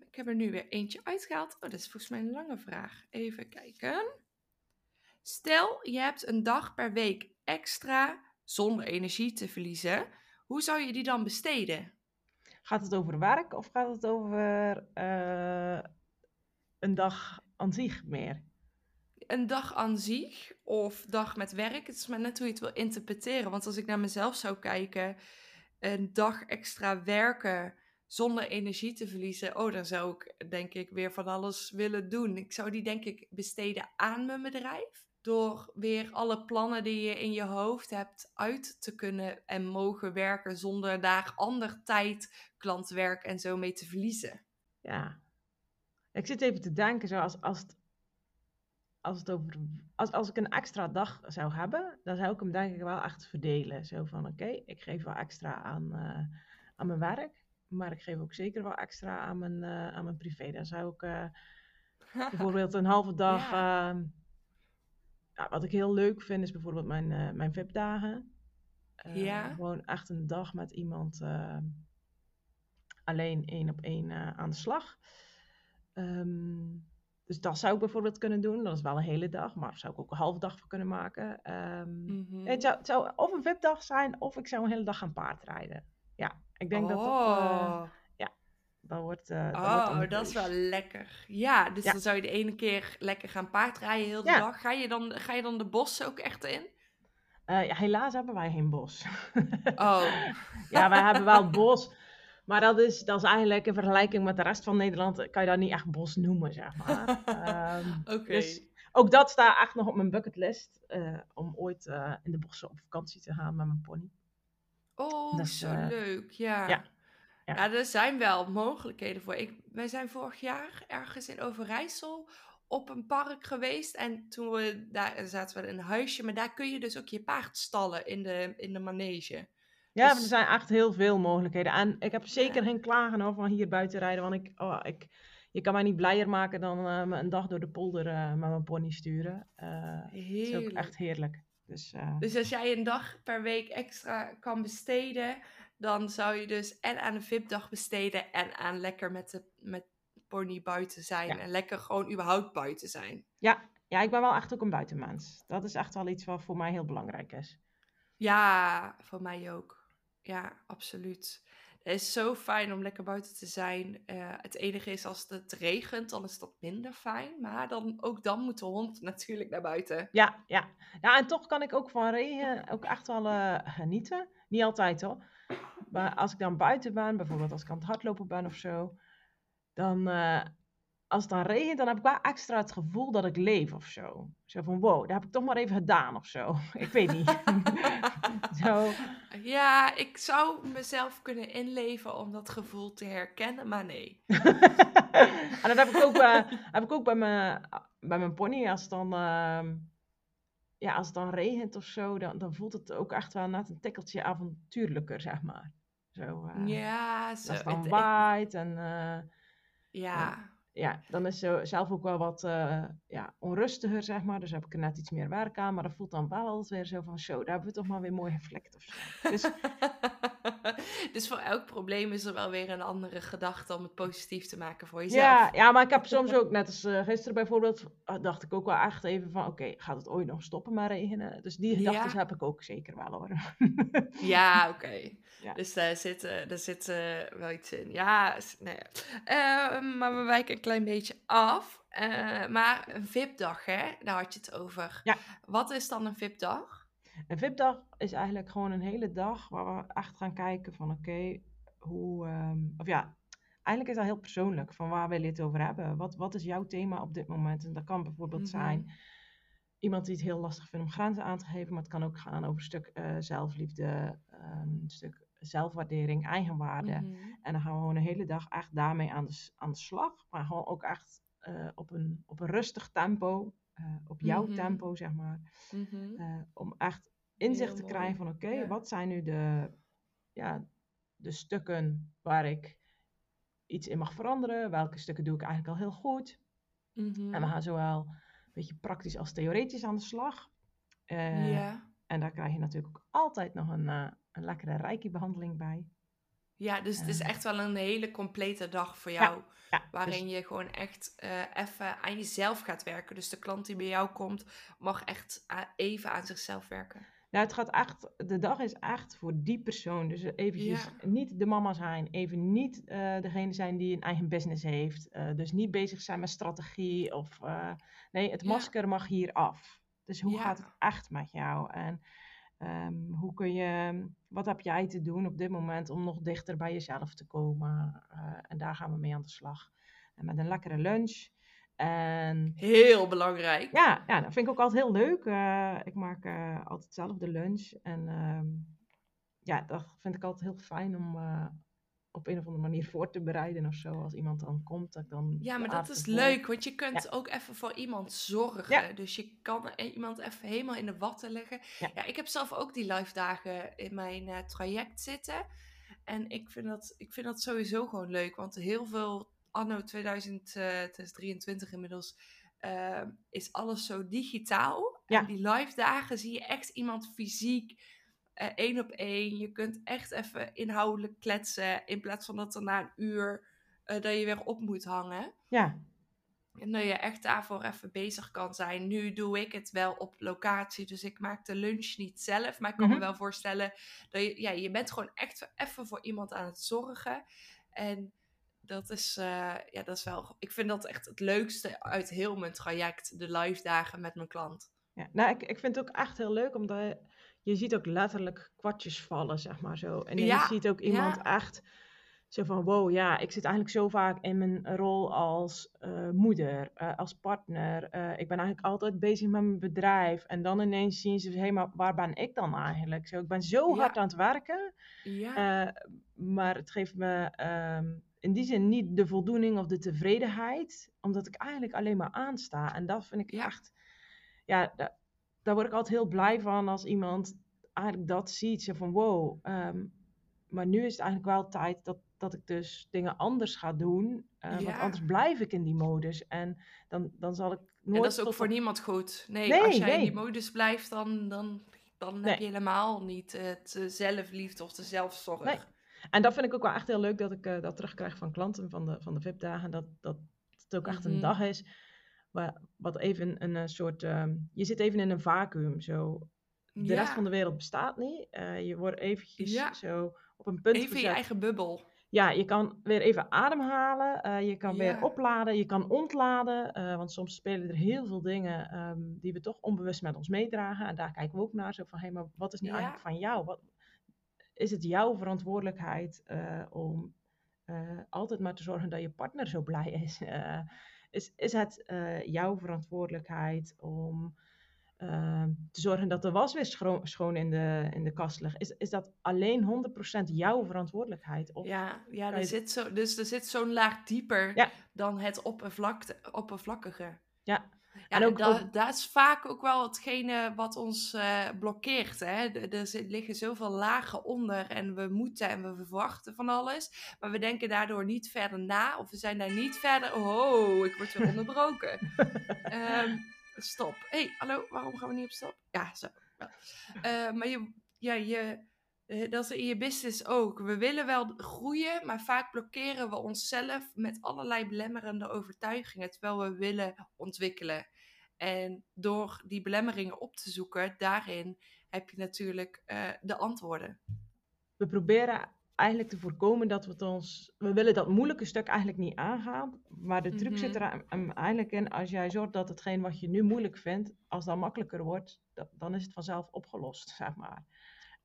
ik heb er nu weer eentje uitgehaald. Oh, dat is volgens mij een lange vraag. Even kijken. Stel, je hebt een dag per week extra zonder energie te verliezen hoe zou je die dan besteden? Gaat het over werk of gaat het over uh, een dag aan zich meer? Een dag aan zich of dag met werk. Het is maar net hoe je het wil interpreteren. Want als ik naar mezelf zou kijken, een dag extra werken zonder energie te verliezen. Oh, dan zou ik denk ik weer van alles willen doen. Ik zou die denk ik besteden aan mijn bedrijf door weer alle plannen die je in je hoofd hebt uit te kunnen en mogen werken zonder daar ander tijd, klantwerk en zo mee te verliezen. Ja. Ik zit even te denken, zoals als het, als, het over, als, als ik een extra dag zou hebben, dan zou ik hem denk ik wel echt verdelen. Zo van, oké, ik geef wel extra aan, uh, aan mijn werk, maar ik geef ook zeker wel extra aan mijn, uh, aan mijn privé. Dan zou ik uh, bijvoorbeeld een halve dag... Ja. Ehm, ja, wat ik heel leuk vind is bijvoorbeeld mijn, uh, mijn VIP-dagen. Uh, ja. Gewoon echt een dag met iemand uh, alleen één op één aan de slag. Um, dus dat zou ik bijvoorbeeld kunnen doen. Dat is wel een hele dag, maar daar zou ik ook een halve dag voor kunnen maken. Um, mm -hmm. het, zou, het, zou, of een VIP-dag zijn, of ik zou een hele dag gaan paardrijden. Ja, ik denk oh. dat dat dat wordt. Uh, oh, dat, dat is wel lekker. Ja, dus ja. dan zou je de ene keer lekker gaan paardrijden heel de ja. dag. Ga je, dan, ga je dan de bossen ook echt in? Uh, ja, helaas hebben wij geen bos. Oh. ja, wij hebben wel bos. Maar dat is, dat is eigenlijk in vergelijking met de rest van Nederland, kan je dat niet echt bos noemen, zeg maar. um, Oké. Okay. Dus ook dat staat echt nog op mijn bucketlist. Uh, om ooit in de bossen op vakantie te gaan met mijn pony. Oh, dus, zo leuk. Ja. ja. Ja. ja. er zijn wel mogelijkheden voor. Ik, wij zijn vorig jaar ergens in Overijssel op een park geweest. En toen we daar zaten we in een huisje. Maar daar kun je dus ook je paard stallen in de, in de manege. Ja, dus... er zijn echt heel veel mogelijkheden. En ik heb zeker ja. geen klagen over hier buiten rijden. Want ik, oh, ik, je kan mij niet blijer maken dan uh, me een dag door de polder uh, met mijn pony sturen. Uh, dat is ook echt heerlijk. Dus, dus als jij een dag per week extra kan besteden, dan zou je dus en aan een VIP-dag besteden en aan lekker met de met pony buiten zijn. Ja. En lekker gewoon überhaupt buiten zijn. Ja. ja, ik ben wel echt ook een buitenmens. Dat is echt wel iets wat voor mij heel belangrijk is. Ja, voor mij ook. Ja, absoluut. Het is zo fijn om lekker buiten te zijn. Uh, het enige is als het regent, dan is dat minder fijn. Maar dan, ook dan moet de hond natuurlijk naar buiten. Ja, ja. ja en toch kan ik ook van regen ook echt wel uh, genieten. Niet altijd hoor. Maar als ik dan buiten ben, bijvoorbeeld als ik aan het hardlopen ben of zo, dan uh, als het dan regent, dan heb ik wel extra het gevoel dat ik leef of zo. Zo van, wow, dat heb ik toch maar even gedaan of zo. Ik weet niet. zo. Ja, ik zou mezelf kunnen inleven om dat gevoel te herkennen, maar nee. en dat heb ik ook, uh, heb ik ook bij, mijn, bij mijn pony. Als het dan, uh, ja, als het dan regent of zo, dan, dan voelt het ook echt wel net een tikkeltje avontuurlijker, zeg maar. Zo, uh, ja, zo. Als het dan waait en... ja ja, dan is ze zelf ook wel wat uh, ja, onrustiger, zeg maar. Dus heb ik er net iets meer werk aan. Maar dat voelt dan wel altijd weer zo van, zo, daar hebben we toch maar weer mooi geflekt of zo. Dus... dus voor elk probleem is er wel weer een andere gedachte om het positief te maken voor jezelf. Ja, ja maar ik heb soms ook, net als uh, gisteren bijvoorbeeld, dacht ik ook wel echt even van, oké, okay, gaat het ooit nog stoppen met regenen? Dus die gedachten ja. heb ik ook zeker wel hoor. ja, oké. Okay. Ja. Dus daar zit, daar zit wel iets in. Ja, nee. maar we wijken klein beetje af. Uh, maar een VIP-dag, hè? Daar had je het over. Ja. Wat is dan een VIP-dag? Een VIP-dag is eigenlijk gewoon een hele dag waar we echt gaan kijken van oké, okay, hoe... Um, of ja, eigenlijk is dat heel persoonlijk. Van waar wil je het over hebben? Wat, wat is jouw thema op dit moment? En dat kan bijvoorbeeld mm -hmm. zijn iemand die het heel lastig vindt om grenzen aan te geven. Maar het kan ook gaan over een stuk uh, zelfliefde, um, een stuk zelfwaardering, eigenwaarde. Mm -hmm. En dan gaan we gewoon een hele dag echt daarmee aan de, aan de slag. Maar gewoon ook echt uh, op, een, op een rustig tempo. Uh, op jouw mm -hmm. tempo, zeg maar. Mm -hmm. uh, om echt inzicht heel te mooi. krijgen van oké, okay, ja. wat zijn nu de, ja, de stukken waar ik iets in mag veranderen? Welke stukken doe ik eigenlijk al heel goed? Mhm. En we gaan zowel een beetje praktisch als theoretisch aan de slag. ja. En daar krijg je natuurlijk ook altijd nog een, een lekkere reiki-behandeling bij. Ja, dus het is echt wel een hele complete dag voor jou. Ja, ja, waarin dus... je gewoon echt uh, even aan jezelf gaat werken. Dus de klant die bij jou komt, mag echt even aan zichzelf werken. Nou, het gaat echt, de dag is echt voor die persoon. Dus eventjes ja. niet de mama zijn, even niet uh, degene zijn die een eigen business heeft. Uh, dus niet bezig zijn met strategie of nee, het masker mag hier af. Dus hoe gaat het echt met jou? En Um, hoe kun je, wat heb jij te doen op dit moment om nog dichter bij jezelf te komen? Uh, en daar gaan we mee aan de slag. En met een lekkere lunch. En Heel belangrijk. ja, ja, dat vind ik ook altijd heel leuk. Eh, ik maak eh, altijd zelf de lunch. En ehm, ja, dat vind ik altijd heel fijn om eh, op een of andere manier voor te bereiden of zo. Als iemand dan komt, dat ik dan Ja, maar dat is leuk, want je kunt ook even voor iemand zorgen. Ja. Dus je kan e- iemand even helemaal in de watten leggen. Ja. Ja, ik heb zelf ook die live dagen in mijn eh, traject zitten. En ik vind, dat, ik vind dat sowieso gewoon leuk, want heel veel, anno 2000, eh, 2023 inmiddels, eh, is alles zo digitaal. Ja. En die live dagen zie je echt iemand fysiek, één op één. Je kunt echt even inhoudelijk kletsen, in plaats van dat er na een uur eh, dat je weer op moet hangen. Ja, En dat je echt daarvoor even bezig kan zijn. Nu doe ik het wel op locatie, dus ik maak de lunch niet zelf. Maar ik kan Mhm. me wel voorstellen dat je, ja, je bent gewoon echt even voor iemand aan het zorgen. En dat is, eh, ja, dat is wel, ik vind dat echt het leukste uit heel mijn traject, de live dagen met mijn klant. ja. Nou, ik, ik vind het ook echt heel leuk, omdat je, ziet ook letterlijk kwartjes vallen, zeg maar zo. En Ja, je ziet ook iemand ja. echt zo van, wow, ja, ik zit eigenlijk zo vaak in mijn rol als eh, moeder, eh, als partner. Eh, ik ben eigenlijk altijd bezig met mijn bedrijf. En dan ineens zien ze, hé, maar waar ben ik dan eigenlijk? Zo, ik ben zo Ja. hard aan het werken. Ja, maar het geeft me ehm, in die zin niet de voldoening of de tevredenheid, omdat ik eigenlijk alleen maar aansta. En dat vind ik Ja. echt, ja, da- daar word ik altijd heel blij van als iemand eigenlijk dat ziet. Zo van, wow, ehm, maar nu is het eigenlijk wel tijd dat, dat ik dus dingen anders ga doen. eh, Want anders blijf ik in die modus. En dan, dan zal ik nooit en dat is ook voor op- niemand goed. Nee, Nee, als jij in die modus blijft, dan, dan, dan heb je helemaal niet het eh, zelfliefde of de zelfzorg. Nee. En dat vind ik ook wel echt heel leuk dat ik eh, dat terugkrijg van klanten van de, van de VIP-dagen. Dat, dat het ook echt een Mhm. dag is wat even een, soort... ehm, je zit even in een vacuüm. Zo. De rest van de wereld bestaat niet. Eh, je wordt eventjes Ja. zo op een punt Even je eigen bubbel. Ja, je kan weer even ademhalen. eh, je kan weer opladen. Je kan ontladen. eh, want soms spelen er heel veel dingen ehm, die we toch onbewust met ons meedragen. En daar kijken we ook naar. Zo van, hé, maar wat is nu eigenlijk van jou? Wat, is het jouw verantwoordelijkheid om altijd maar te zorgen dat je partner zo blij is? Is, is het eh, jouw verantwoordelijkheid om ehm, te zorgen dat de was weer schoon in de, in de kast ligt? Is, is dat alleen 100% jouw verantwoordelijkheid? Of, Ja, ja er je- zit zo, dus er zit zo'n laag dieper Ja. dan het oppervlakte, oppervlakkige. Ja. Ja, En ook- da- ook- dat is vaak ook wel hetgene wat ons eh, blokkeert. Hè? Er, er liggen zoveel lagen onder en we moeten en we verwachten van alles. Maar we denken daardoor niet verder na of we zijn daar niet verder... Oh, ik word weer onderbroken. Ehm, stop. hey, hallo, waarom gaan we niet op stop? Ja, zo. wel. Eh, maar je, ja, je, dat is in je business ook. We willen wel groeien, maar vaak blokkeren we onszelf met allerlei belemmerende overtuigingen, terwijl we willen ontwikkelen. En door die belemmeringen op te zoeken, daarin heb je natuurlijk eh, de antwoorden. we proberen eigenlijk te voorkomen dat we het ons... We willen dat moeilijke stuk eigenlijk niet aangaan. Maar de truc Mhm. zit er a- am- eigenlijk in, als jij zorgt dat hetgeen wat je nu moeilijk vindt, als dat makkelijker wordt, da- dan is het vanzelf opgelost, zeg maar.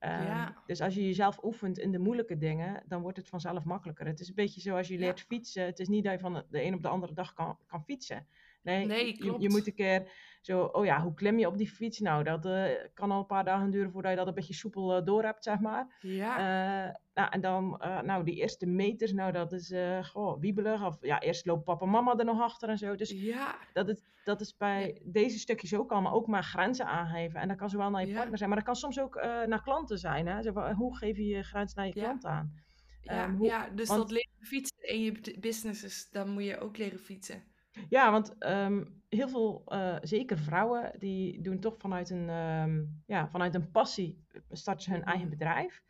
Ehm, Ja. Dus als je jezelf oefent in de moeilijke dingen, dan wordt het vanzelf makkelijker. Het is een beetje zoals je Ja. leert fietsen. Het is niet dat je van de een op de andere dag kan, kan fietsen. Nee, Nee, je- je, klopt. je moet een keer zo, oh ja, hoe klim je op die fiets? Nou, dat eh, kan al een paar dagen duren voordat je dat een beetje soepel eh, door hebt, zeg maar. Ja, Eh, nou, en dan, nou, die eerste meters, nou, dat is, goh, wiebelig. Of ja, eerst loopt papa en mama er nog achter en zo. Dus ja, dat is, dat is bij deze stukjes ook allemaal ook maar grenzen aangeven. En dat kan zowel naar je Ja. partner zijn, maar dat kan soms ook naar klanten zijn. Hè? Zo hoe geef je je grens naar je klant aan? ja, Ehm, hoe- ja. Dus want- dat leren fietsen in je business, dan moet je ook leren fietsen. Ja, want ehm, heel veel, eh, zeker vrouwen, die doen toch vanuit een, ehm, ja, vanuit een passie, starten ze hun eigen Mhm. bedrijf.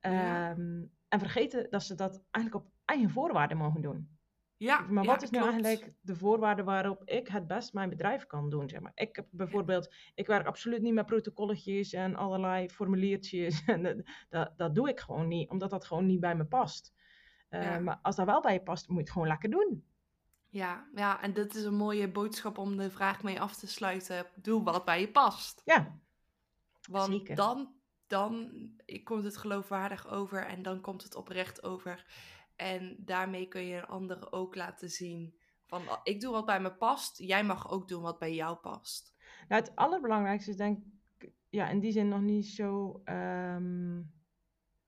Ja. Ehm, En vergeten dat ze dat eigenlijk op eigen voorwaarden mogen doen. Ja, Maar ja, wat is nu klopt. eigenlijk de voorwaarde waarop ik het best mijn bedrijf kan doen? Zeg maar. Ik heb bijvoorbeeld, ik werk absoluut niet met protocolletjes en allerlei formuliertjes. En dat, dat, dat doe ik gewoon niet, omdat dat gewoon niet bij me past. Eh, Ja. Maar als dat wel bij je past, moet je het gewoon lekker doen. Ja, ja, en dit is een mooie boodschap om de vraag mee af te sluiten. Doe wat bij je past. Ja, Want Zeker. dan, dan komt het geloofwaardig over en dan komt het oprecht over. En daarmee kun je een andere ook laten zien Van ik doe wat bij me past, jij mag ook doen wat bij jou past. Nou, het allerbelangrijkste is denk ik, ja, in die zin nog niet zo ehm,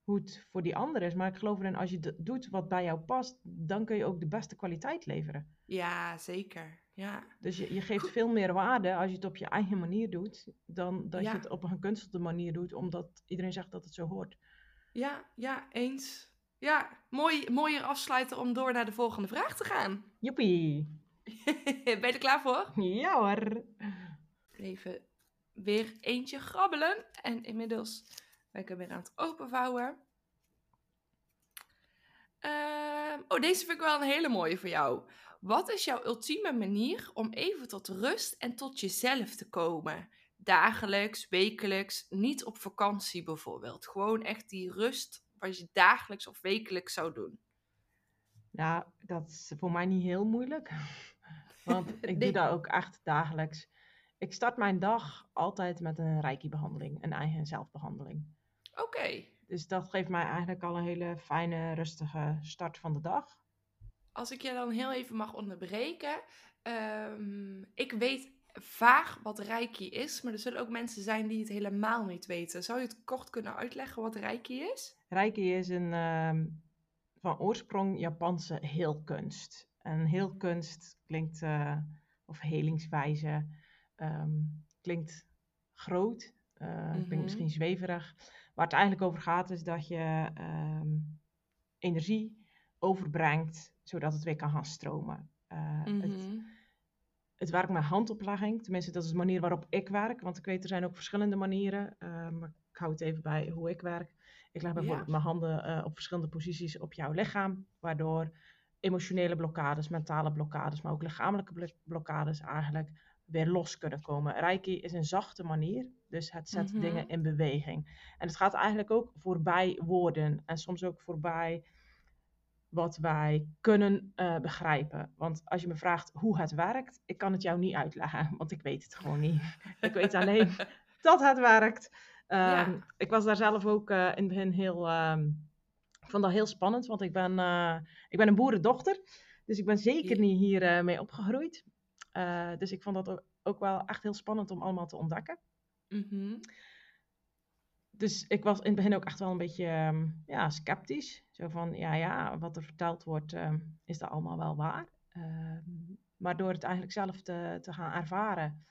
hoe het voor die ander is. Maar ik geloof erin, als je doet wat bij jou past, dan kun je ook de beste kwaliteit leveren. Ja, zeker. Ja. Dus je, je geeft veel meer waarde als je het op je eigen manier doet, dan dat je het op een gekunstelde manier doet, omdat iedereen zegt dat het zo hoort. Ja, ja, eens. Ja, mooi, mooier afsluiten om door naar de volgende vraag te gaan. Joepie. ben je er klaar voor? Ja hoor. Even weer eentje grabbelen. En inmiddels ben ik hem weer aan het openvouwen. Uh, oh, deze vind ik wel een hele mooie voor jou. Wat is jouw ultieme manier om even tot rust en tot jezelf te komen? Dagelijks, wekelijks, niet op vakantie bijvoorbeeld. Gewoon echt die rust wat je dagelijks of wekelijks zou doen. Nou, dat is voor mij niet heel moeilijk. Want ik doe dat ook echt dagelijks. Ik start mijn dag altijd met een reiki-behandeling, een eigen zelfbehandeling. Oké. Dus dat geeft mij eigenlijk al een hele fijne, rustige start van de dag. Als ik je dan heel even mag onderbreken. Um, ik weet vaag wat reiki is, maar er zullen ook mensen zijn die het helemaal niet weten. Zou je het kort kunnen uitleggen wat reiki is? Reiki is een ehm, van oorsprong Japanse heelkunst. En heelkunst klinkt, uh, of helingswijze, um, klinkt groot, uh, klinkt mhm. misschien zweverig. Waar het eigenlijk over gaat is dat je um, energie overbrengt, zodat het weer kan gaan stromen. Uh, het, mhm. het, werkt met handoplegging, tenminste dat is de manier waarop ik werk, want ik weet er zijn ook verschillende manieren, maar ik hou het even bij hoe ik werk. Ik leg bijvoorbeeld mijn handen op verschillende posities op jouw lichaam, waardoor emotionele blokkades, mentale blokkades, maar ook lichamelijke blokkades eigenlijk weer los kunnen komen. Reiki is een zachte manier, dus het zet mhm. dingen in beweging. En het gaat eigenlijk ook voorbij woorden en soms ook voorbij wat wij kunnen uh, begrijpen. Want als je me vraagt hoe het werkt, ik kan het jou niet uitleggen, want ik weet het gewoon niet. ik weet alleen dat het werkt. Um, Ik was daar zelf ook uh, in het begin heel, um, ik vond dat heel spannend, want ik ben, uh, ik ben een boerendochter. Dus ik ben zeker niet hier mee opgegroeid. Uh, dus ik vond dat ook wel echt heel spannend om allemaal te ontdekken. Mm Dus ik was in het begin ook echt wel een beetje um, ja, sceptisch. Zo van, ja, ja, wat er verteld wordt, um, is dat allemaal wel waar? Uh, maar door het eigenlijk zelf te, te gaan ervaren,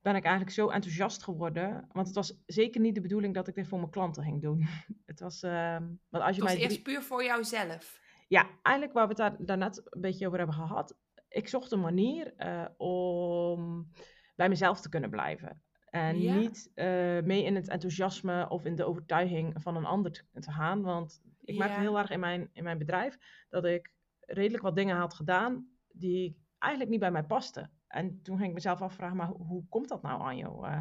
ben ik eigenlijk zo enthousiast geworden. Want het was zeker niet de bedoeling dat ik dit voor mijn klanten ging doen. het was, want als je het was mij eerst puur voor jouzelf. Ja, eigenlijk waar we het daar, daarnet een beetje over hebben gehad ik zocht een manier uh, om bij mezelf te kunnen blijven. En niet uh, mee in het enthousiasme of in de overtuiging van een ander te, te gaan. Want ik ja. merkte heel erg in mijn, in mijn bedrijf dat ik redelijk wat dingen had gedaan die eigenlijk niet bij mij pasten. En toen ging ik mezelf afvragen, maar hoe, hoe komt dat nou aan jou? Uh,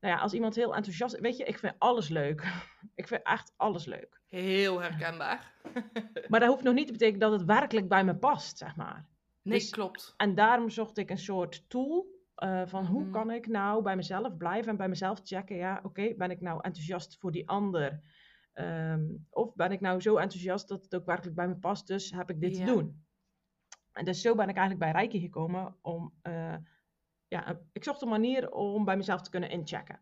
nou ja, als iemand heel enthousiast... Weet je, ik vind alles leuk. ik vind echt alles leuk. Heel herkenbaar. maar dat hoeft nog niet te betekenen dat het werkelijk bij me past, zeg maar. Nee, dus, klopt. En daarom zocht ik een soort tool uh, van hoe mhm. kan ik nou bij mezelf blijven en bij mezelf checken, ja, oké, ben ik nou enthousiast voor die ander? Um, of ben ik nou zo enthousiast dat het ook werkelijk bij me past, dus heb ik dit te doen? En dus zo ben ik eigenlijk bij Reiki gekomen om, uh, ja, ik zocht een manier om bij mezelf te kunnen inchecken.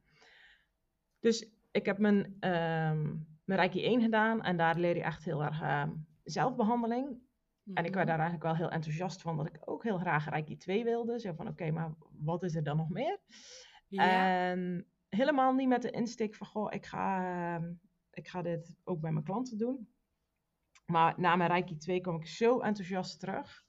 Dus ik heb mijn, um, mijn Reiki 1 gedaan en daar leer je echt heel erg uh, zelfbehandeling. En ik werd mhm. daar eigenlijk wel heel enthousiast van dat ik ook heel graag Reiki 2 wilde. Zo van, oké, maar wat is er dan nog meer? En helemaal niet met de insteek van, goh, ik ga, ehm, ik ga dit ook bij mijn klanten doen. Maar na mijn Reiki 2 kwam ik zo enthousiast terug.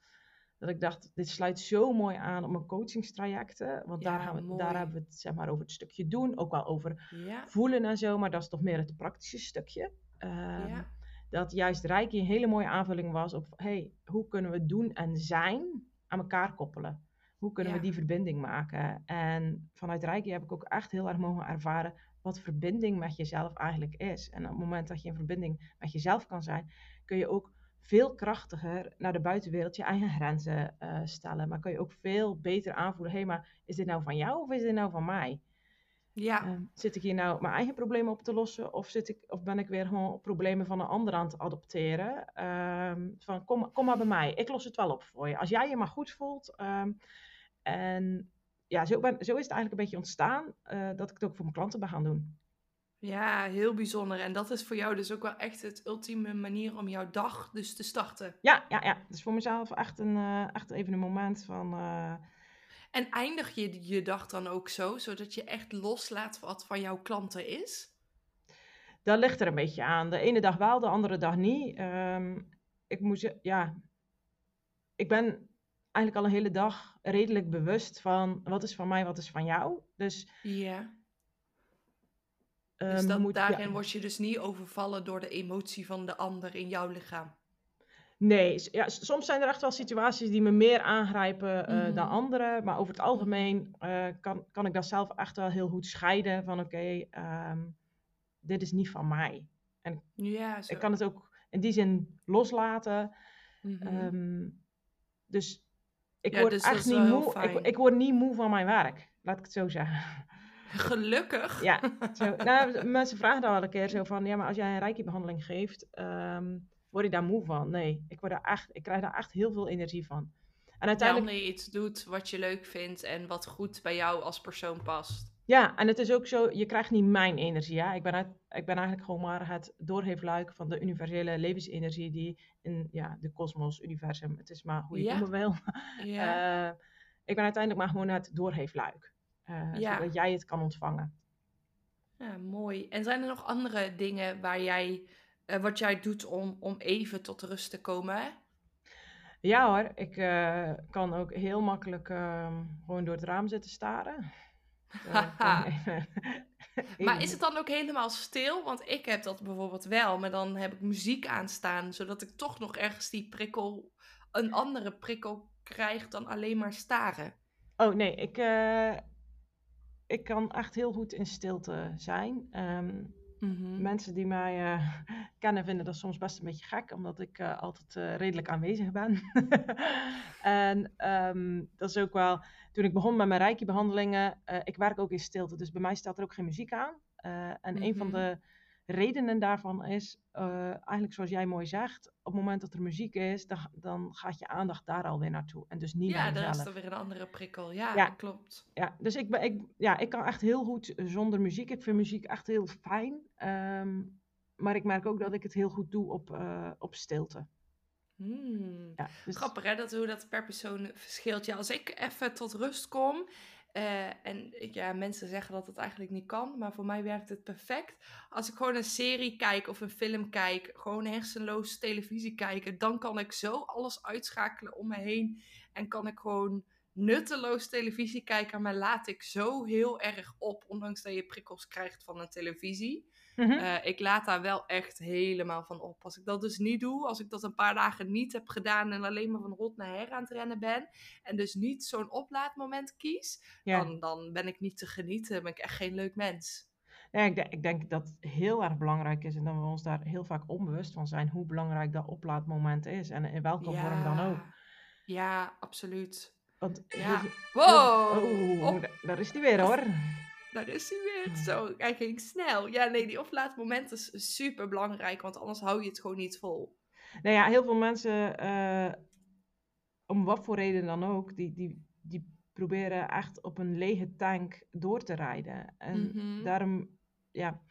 Dat ik dacht, dit sluit zo mooi aan op mijn coachingstrajecten. Want daar, gaan we, daar hebben we het zeg maar, over het stukje doen. Ook wel over voelen en zo. Maar dat is toch meer het praktische stukje. Um, ja dat juist Reiki een hele mooie aanvulling was op, hey, hoe kunnen we doen en zijn aan elkaar koppelen? Hoe kunnen we die verbinding maken? En vanuit Reiki heb ik ook echt heel erg mogen ervaren wat verbinding met jezelf eigenlijk is. En op het moment dat je in verbinding met jezelf kan zijn, kun je ook veel krachtiger naar de buitenwereld je eigen grenzen uh, stellen. Maar kun je ook veel beter aanvoelen, hé, hey, maar is dit nou van jou of is dit nou van mij? Ja. Ehm, zit ik hier nou mijn eigen problemen op te lossen? Of, zit ik, of ben ik weer gewoon problemen van een ander aan het adopteren? Ehm, van kom, kom maar bij mij, ik los het wel op voor je. Als jij je maar goed voelt. ehm, en ja, zo, ben, zo is het eigenlijk een beetje ontstaan eh, dat ik het ook voor mijn klanten ben gaan doen. ja, heel bijzonder. En dat is voor jou dus ook wel echt het ultieme manier om jouw dag dus te starten. Ja, ja, ja. Het is voor mezelf echt, een, eh, echt even een moment van... En eindig je je dag dan ook zo, zodat je echt loslaat wat van jouw klanten is? Dat ligt er een beetje aan. De ene dag wel, de andere dag niet. Ehm, ik moet ze- ja, ik ben eigenlijk al een hele dag redelijk bewust van wat is van mij, wat is van jou. Dus, Ja. ehm, Dus dat, moet, ja, daarin word je dus niet overvallen door de emotie van de ander in jouw lichaam. Nee, ja, soms zijn er echt wel situaties die me meer aangrijpen eh, dan Mhm. andere. Maar over het algemeen eh, kan, kan ik dat zelf echt wel heel goed scheiden van oké, ehm, dit is niet van mij. Ja, zo. Ik kan het ook in die zin loslaten. Mhm. Ehm, dus ik Ja, word dus echt niet moe. Ik word niet moe van mijn werk. Laat ik het zo zeggen. Gelukkig. Ja, zo, nou, mensen vragen dan wel een keer zo van, ja, maar als jij een reiki-behandeling geeft, ehm, word je daar moe van? Nee, ik, word daar echt, ik krijg daar echt heel veel energie van. En Ja, uiteindelijk, omdat je iets doet wat je leuk vindt en wat goed bij jou als persoon past. ja, en het is ook zo, je krijgt niet mijn energie. Ja? Ik, ben uit- ik ben eigenlijk gewoon maar het doorheefluik van de universele levensenergie die in ja, de kosmos, universum, het is maar hoe je Ja. het noemen wil. Ja. Eh, ik ben uiteindelijk maar gewoon het doorheefluik. Ja. Zodat jij het kan ontvangen. ja, mooi. En zijn er nog andere dingen waar jij, eh, wat jij doet om, om even tot rust te komen? Ja hoor, ik eh, kan ook heel makkelijk ehm, gewoon door het raam zitten staren. Eh, even- Maar is het dan ook helemaal stil? Want ik heb dat bijvoorbeeld wel, maar dan heb ik muziek aanstaan, zodat ik toch nog ergens die prikkel, een andere prikkel krijg dan alleen maar staren. Oh nee, ik, ik kan echt heel goed in stilte zijn. Mhm. Mensen die mij eh, kennen vinden dat soms best een beetje gek, omdat ik eh, altijd eh, redelijk aanwezig ben. en ehm, dat is ook wel, toen ik begon met mijn reiki-behandelingen, eh, ik werk ook in stilte, dus bij mij staat er ook geen muziek aan. En een van Mhm. de redenen daarvan is, eh, eigenlijk zoals jij mooi zegt, op het moment dat er muziek is, dan, dan gaat je aandacht daar alweer naartoe. En dus niet Ja, naar dan is er weer een andere prikkel. Ja, Ja. klopt. Ja, dus ik, ben, ik, ja, ik kan echt heel goed zonder muziek. Ik vind muziek echt heel fijn. Ehm, maar ik merk ook dat ik het heel goed doe op, eh, op stilte. Hmm. Ja, dus, Grappig hè, dat, hoe dat per persoon verschilt. Ja, als ik even tot rust kom. Eh, en ja, mensen zeggen dat het eigenlijk niet kan, maar voor mij werkt het perfect. Als ik gewoon een serie kijk of een film kijk, gewoon hersenloos televisie kijken, dan kan ik zo alles uitschakelen om me heen. En kan ik gewoon nutteloos televisie kijken, maar laat ik zo heel erg op, ondanks dat je prikkels krijgt van een televisie. Mhm. Eh, ik laat daar wel echt helemaal van op. Als ik dat dus niet doe, als ik dat een paar dagen niet heb gedaan en alleen maar van rot naar her aan het rennen ben, en dus niet zo'n oplaadmoment kies, ja. dan, dan ben ik niet te genieten. Ben ik echt geen leuk mens. Ja, ik, denk, ik denk dat het heel erg belangrijk is en dat we ons daar heel vaak onbewust van zijn hoe belangrijk dat oplaadmoment is en in welke vorm dan ook. Ja, absoluut. Want Ja. Wow! Oh, daar is die weer hoor. Daar is hij weer. Zo, hij ging snel. Ja, nee, die oplaadmoment is super belangrijk, want anders hou je het gewoon niet vol. Nou ja, heel veel mensen, eh, om wat voor reden dan ook, die, die, die proberen echt op een lege tank door te rijden. En Mhm. daarom, ja,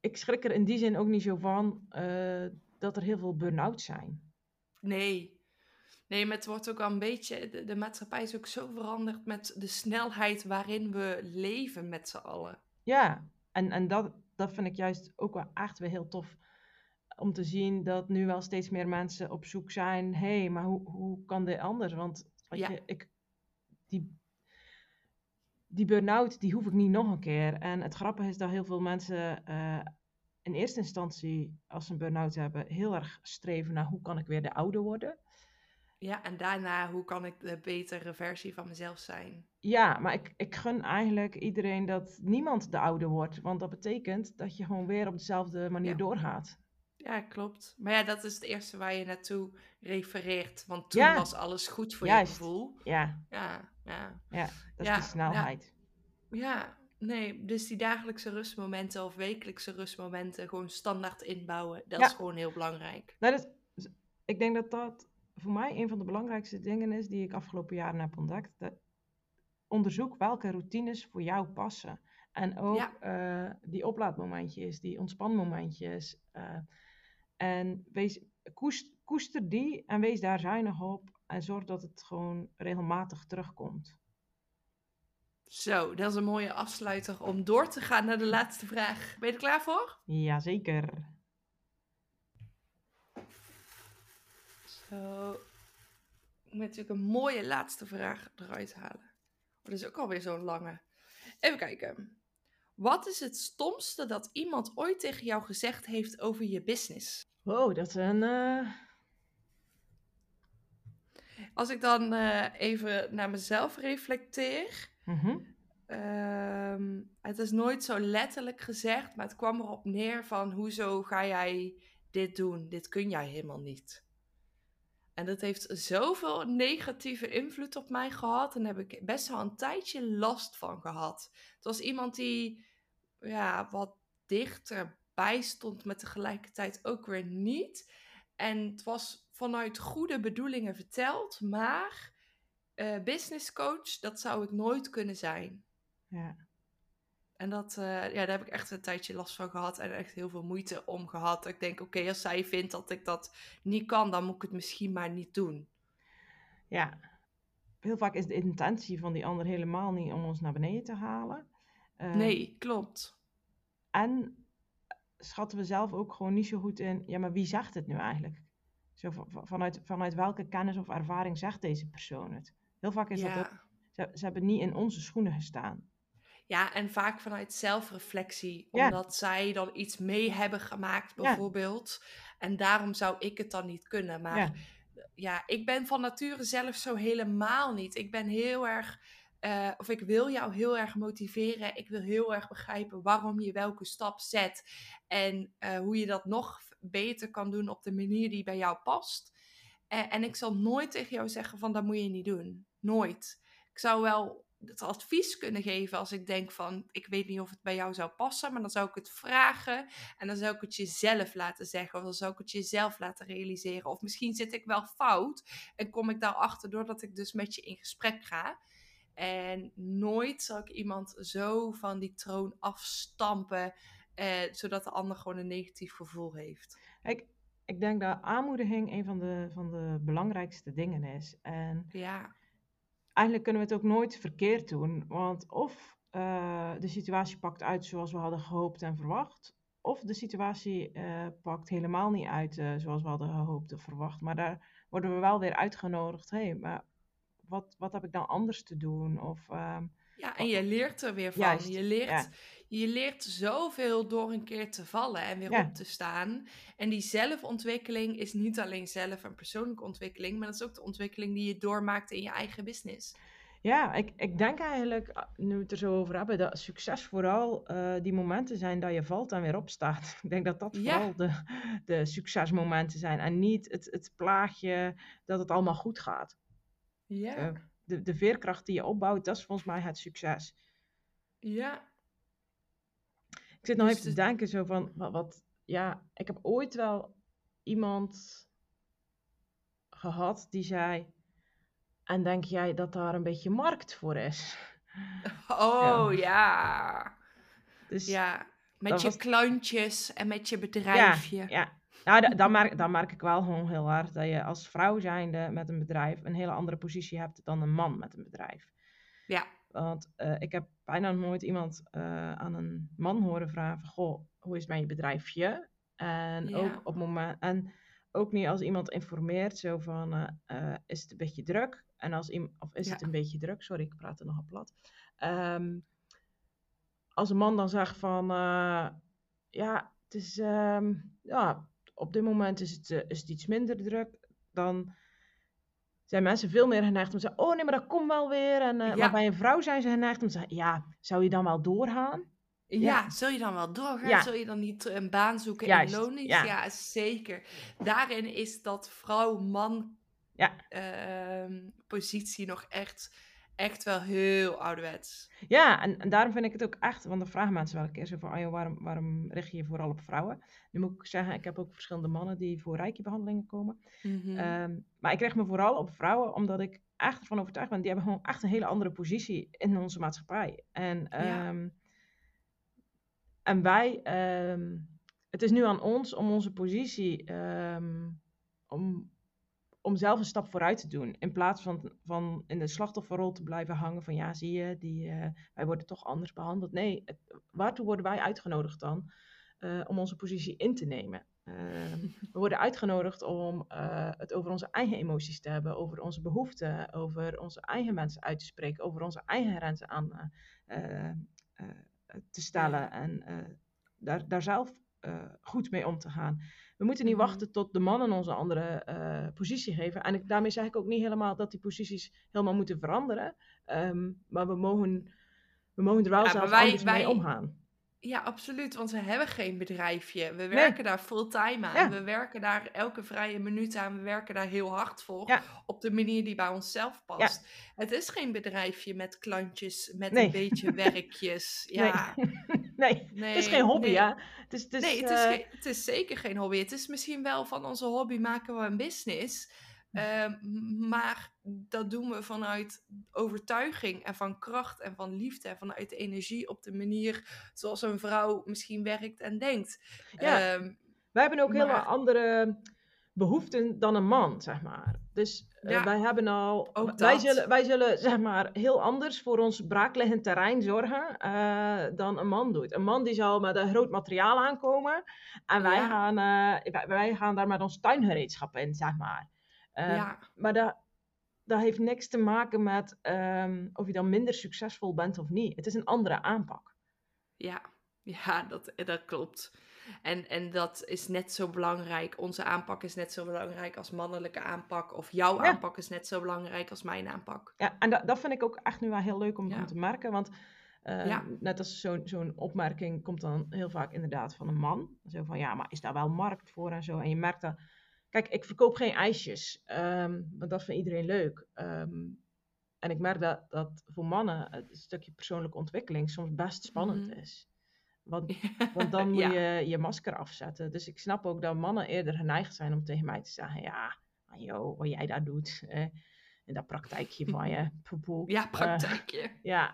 ik schrik er in die zin ook niet zo van eh, dat er heel veel burn-out zijn. Nee. Nee, maar het wordt ook wel een beetje. De, de maatschappij is ook zo veranderd met de snelheid waarin we leven met z'n allen. Ja, en, en dat, dat vind ik juist ook wel echt weer heel tof om te zien dat nu wel steeds meer mensen op zoek zijn. Hé, hey, maar hoe, hoe kan dit anders? Want weet Ja. je, ik, die, die burn-out, die hoef ik niet nog een keer. En het grappige is dat heel veel mensen eh, in eerste instantie, als ze een burn-out hebben, heel erg streven naar hoe kan ik weer de oude worden. Ja, en daarna, hoe kan ik de betere versie van mezelf zijn? Ja, maar ik, ik gun eigenlijk iedereen dat niemand de oude wordt. Want dat betekent dat je gewoon weer op dezelfde manier Ja. doorgaat. Ja, klopt. Maar ja, dat is het eerste waar je naartoe refereert. Want toen Ja. was alles goed voor Juist. je gevoel. Ja, Ja, ja. ja dat is de snelheid. Ja, Nee, dus die dagelijkse rustmomenten of wekelijkse rustmomenten gewoon standaard inbouwen. Dat is gewoon heel belangrijk. Nou, dat, is- ik denk dat dat voor mij een van de belangrijkste dingen is die ik afgelopen jaren heb ontdekt. Dat onderzoek welke routines voor jou passen. En ook Ja. eh, die oplaadmomentjes, die ontspanmomentjes. eh, en wees, koest, koester die en wees daar zuinig op. En zorg dat het gewoon regelmatig terugkomt. Zo, dat is een mooie afsluiter om door te gaan naar de laatste vraag. Ben je er klaar voor? Jazeker. Zo. Ik moet natuurlijk een mooie laatste vraag eruit halen. Oh, dat is ook alweer zo'n lange. Even kijken. Wat is het stomste dat iemand ooit tegen jou gezegd heeft over je business? Wow, dat is een... eh, Als ik dan eh, even naar mezelf reflecteer. mhm. Ehm, het is nooit zo letterlijk gezegd, maar het kwam erop neer van hoezo ga jij dit doen? Dit kun jij helemaal niet. En dat heeft zoveel negatieve invloed op mij gehad en daar heb ik best wel een tijdje last van gehad. Het was iemand die ja, wat dichterbij stond, maar tegelijkertijd ook weer niet. En het was vanuit goede bedoelingen verteld, maar eh business coach, dat zou ik nooit kunnen zijn. Ja. En dat, eh, ja, daar heb ik echt een tijdje last van gehad en echt heel veel moeite om gehad. Ik denk, oké, als zij vindt dat ik dat niet kan, dan moet ik het misschien maar niet doen. Ja, heel vaak is de intentie van die ander helemaal niet om ons naar beneden te halen. Eh, Nee, klopt. En schatten we zelf ook gewoon niet zo goed in, ja, maar wie zegt het nu eigenlijk? Zo van- van- vanuit, vanuit welke kennis of ervaring zegt deze persoon het? Heel vaak is dat ook, Ja. ze, ze hebben niet in onze schoenen gestaan. Ja, en vaak vanuit zelfreflectie, Ja. omdat zij dan iets mee hebben gemaakt, Ja. bijvoorbeeld. En daarom zou ik het dan niet kunnen. Maar Ja. ja, ik ben van nature zelf zo helemaal niet. Ik ben heel erg, eh, of ik wil jou heel erg motiveren. Ik wil heel erg begrijpen waarom je welke stap zet. En eh, hoe je dat nog beter kan doen op de manier die bij jou past. Eh, en ik zal nooit tegen jou zeggen van dat moet je niet doen. Nooit. Ik zou wel het advies kunnen geven als ik denk van ik weet niet of het bij jou zou passen, maar dan zou ik het vragen en dan zou ik het jezelf laten zeggen of dan zou ik het jezelf laten realiseren. Of misschien zit ik wel fout en kom ik daarachter doordat ik dus met je in gesprek ga. En nooit zal ik iemand zo van die troon afstampen, eh, zodat de ander gewoon een negatief gevoel heeft. Ik, ik denk dat aanmoediging een van de, van de belangrijkste dingen is. En Ja, eigenlijk kunnen we het ook nooit verkeerd doen. Want of eh, de situatie pakt uit zoals we hadden gehoopt en verwacht. Of de situatie eh, pakt helemaal niet uit eh, zoals we hadden gehoopt of verwacht. Maar daar worden we wel weer uitgenodigd. Hé, hey, maar wat, wat heb ik dan anders te doen? Of, ehm, Ja, en je leert er weer van. Juist, je, leert, ja. Je leert zoveel door een keer te vallen en weer Ja. op te staan. En die zelfontwikkeling is niet alleen zelf en persoonlijke ontwikkeling, maar dat is ook de ontwikkeling die je doormaakt in je eigen business. ja, ik, ik denk eigenlijk, ah, nu we het er zo over hebben, dat succes vooral eh, die momenten zijn dat je valt en weer opstaat. Ik denk dat dat Ja. vooral de, de succesmomenten zijn. En niet het, het plaatje dat het allemaal goed gaat. Ja, Eh, de, de veerkracht die je opbouwt, dat is volgens mij het succes. ja, zit nog Dus even te de- denken zo van, wat, wat, ja, ik heb ooit wel iemand gehad die zei, en denk jij dat daar een beetje markt voor is? Oh ja. Dus Ja, met je was- klantjes en met je ja, bedrijfje. ja. Nou, da- dan, merk, dan merk ik wel gewoon heel hard dat je als vrouw zijnde met een bedrijf een hele andere positie hebt dan een man met een bedrijf. Ja. Want eh, ik heb bijna nooit iemand eh, aan een man horen vragen goh, hoe is je bedrijfje? En Ja. ook op moment en ook niet als iemand informeert zo van, eh, is het een beetje druk? En als iemand, of is Ja. het een beetje druk? Sorry, ik praat er nogal plat. Ehm, als een man dan zegt van, ja, het is, ehm, ja, op dit moment is het, is het iets minder druk, dan zijn mensen veel meer geneigd om te zeggen, oh nee, maar dat komt wel weer. En, eh, Ja. Maar bij een vrouw zijn ze geneigd om te zeggen, ja, zou je dan wel doorgaan? Ja, Ja. zul je dan wel doorgaan? Ja. Zul je dan niet een baan zoeken Juist, in loondienst? ja. Ja. zeker. Daarin is dat vrouw-man Ja. ehm, positie nog echt echt wel heel ouderwets. Ja, en, en daarom vind ik het ook echt, want dan vragen mensen wel een keer zo van, waarom, waarom richt je je vooral op vrouwen? Nu moet ik zeggen, ik heb ook verschillende mannen die voor reiki-behandelingen komen. Mhm. Ehm, maar ik richt me vooral op vrouwen, omdat ik echt ervan overtuigd ben, die hebben gewoon echt een hele andere positie in onze maatschappij. En, Ja. ehm, en wij, ehm, het is nu aan ons om onze positie, om, om zelf een stap vooruit te doen. In plaats van, van in de slachtofferrol te blijven hangen van ja, zie je, die, eh, wij worden toch anders behandeld. Nee, het- waartoe worden wij uitgenodigd dan? Eh, om onze positie in te nemen. Ehm, we worden uitgenodigd om eh, het over onze eigen emoties te hebben, over onze behoeften, over onze eigen mensen uit te spreken, over onze eigen grenzen aan eh, eh, eh, te stellen en eh, daar, daar zelf eh, goed mee om te gaan. We moeten niet Mhm. wachten tot de mannen ons een andere eh, positie geven. En ik, daarmee zeg ik ook niet helemaal dat die posities helemaal moeten veranderen. Ehm, maar we mogen, we mogen er wel Ja, zelf maar wij- anders mee omgaan. Ja, absoluut. Want we hebben geen bedrijfje. We werken daar fulltime aan. Ja. We werken daar elke vrije minuut aan. We werken daar heel hard voor. Ja. Op de manier die bij onszelf past. Het is geen bedrijfje met klantjes, met Nee. een beetje werkjes. Ja. Nee, Nee, het is geen hobby, nee. hè? Het is, het is, nee, het is, eh, geen- het is zeker geen hobby. Het is misschien wel van onze hobby maken we een business. Ehm, maar dat doen we vanuit overtuiging en van kracht en van liefde en vanuit energie op de manier zoals een vrouw misschien werkt en denkt. Ja. Ehm, Wij hebben ook Maar- andere behoeften dan een man, zeg maar. Dus eh, wij hebben al. ook wij, zullen, wij zullen zeg maar heel anders voor ons braakliggend terrein zorgen eh, dan een man doet. Een man die zal met een groot materiaal aankomen. En wij, Ja. gaan, eh, wij, wij gaan daar met ons tuingereedschap in, zeg maar. Ja, Maar dat, dat heeft niks te maken met ehm, of je dan minder succesvol bent of niet. Het is een andere aanpak. ja, ja, dat, dat klopt. En, en dat is net zo belangrijk. Onze aanpak is net zo belangrijk als mannelijke aanpak. Of jouw Ja. aanpak is net zo belangrijk als mijn aanpak. Ja, en dat, dat vind ik ook echt nu wel heel leuk om, Ja. om te merken. Want eh, Ja. net als zo'n zo'n opmerking komt dan heel vaak inderdaad van een man. Zo van, ja, maar is daar wel markt voor en zo? En je merkt dat... Kijk, ik verkoop geen ijsjes, ehm, want dat vindt iedereen leuk. Ehm, en ik merk dat, dat voor mannen het stukje persoonlijke ontwikkeling soms best spannend Mhm. is. Want, want dan moet je je masker afzetten. Dus ik snap ook dat mannen eerder geneigd zijn om tegen mij te zeggen... Ja, maar joh, wat jij daar doet, eh, in dat praktijkje van je, poepoe. Ja, Eh, praktijkje. ja,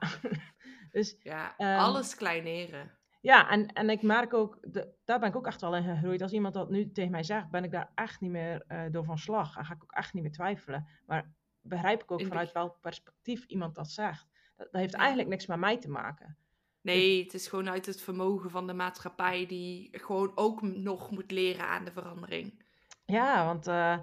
dus Ja, Ehm, alles kleineren. ja, en, en ik merk ook, de, daar ben ik ook echt wel in gegroeid. Als iemand dat nu tegen mij zegt, ben ik daar echt niet meer eh, door van slag. En ga ik ook echt niet meer twijfelen. Maar begrijp ik ook In vanuit welk perspectief iemand dat zegt. Dat, dat heeft Ja. eigenlijk niks met mij te maken. Nee, het is gewoon uit het vermogen van de maatschappij die gewoon ook nog moet leren aan de verandering. Ja, want eh,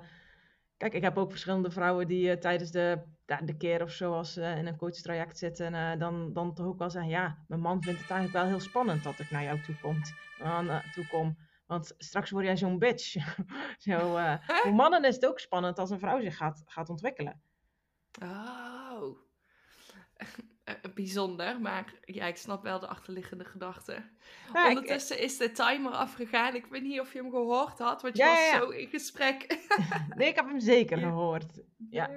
kijk, ik heb ook verschillende vrouwen die eh, tijdens de, ja, de keer of zo, als ze in een coachtraject zitten, eh, dan, dan toch ook wel zeggen, ja, mijn man vindt het eigenlijk wel heel spannend dat ik naar jou toe, komt, eh, toe kom. Want straks word jij zo'n bitch. zo, eh, voor mannen is het ook spannend als een vrouw zich gaat, gaat ontwikkelen. Oh. Eh, Bijzonder, maar ja, ik snap wel de achterliggende gedachte. Ja, ik- Ondertussen is de timer afgegaan. Ik weet niet of je hem gehoord had, want je Ja, was ja, zo in gesprek. nee, ik heb hem zeker gehoord. Ja.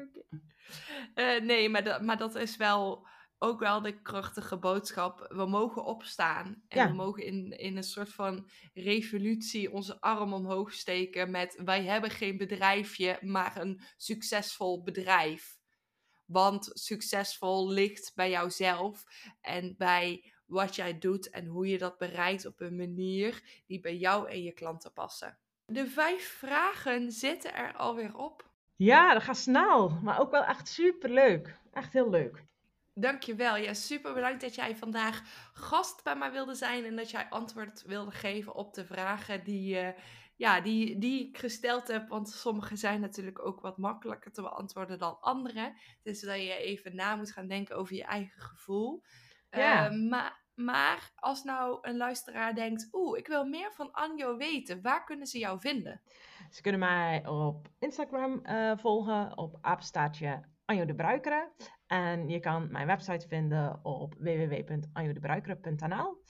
Eh, nee, maar, dat- maar dat is wel ook wel de krachtige boodschap. We mogen opstaan en we mogen in, in een soort van revolutie onze arm omhoog steken met wij hebben geen bedrijfje, maar een succesvol bedrijf. Want succesvol ligt bij jouzelf en bij wat jij doet en hoe je dat bereikt op een manier die bij jou en je klanten passen. De vijf vragen zitten er alweer op. ja, dat gaat snel, maar ook wel echt super leuk. Echt heel leuk. Dankjewel. Ja, super bedankt dat jij vandaag gast bij mij wilde zijn en dat jij antwoord wilde geven op de vragen die, eh, ja, die, die ik gesteld heb. Want sommige zijn natuurlijk ook wat makkelijker te beantwoorden dan andere. Dus dat je even na moet gaan denken over je eigen gevoel. Ja. Eh, maar, maar als nou een luisteraar denkt, oeh, ik wil meer van Anjo weten, waar kunnen ze jou vinden? Ze kunnen mij op Instagram eh, volgen op apenstaartje Anjo de Bruikere. En je kan mijn website vinden op www.anjodebruikere.nl.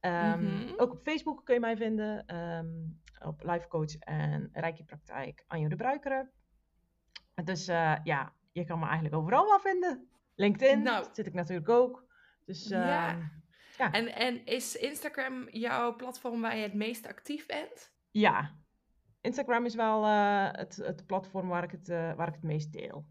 Ehm, Mhm. Ook op Facebook kun je mij vinden. ehm, op Life Coach en Rijke Praktijk Anjo de Bruikere. Dus eh, ja, je kan me eigenlijk overal wel vinden. LinkedIn Nou. zit ik natuurlijk ook. Dus Ja. ehm, ja. En, en is Instagram jouw platform waar je het meest actief bent? ja, Instagram is wel eh, het, het platform waar ik het, eh, waar ik het meest deel.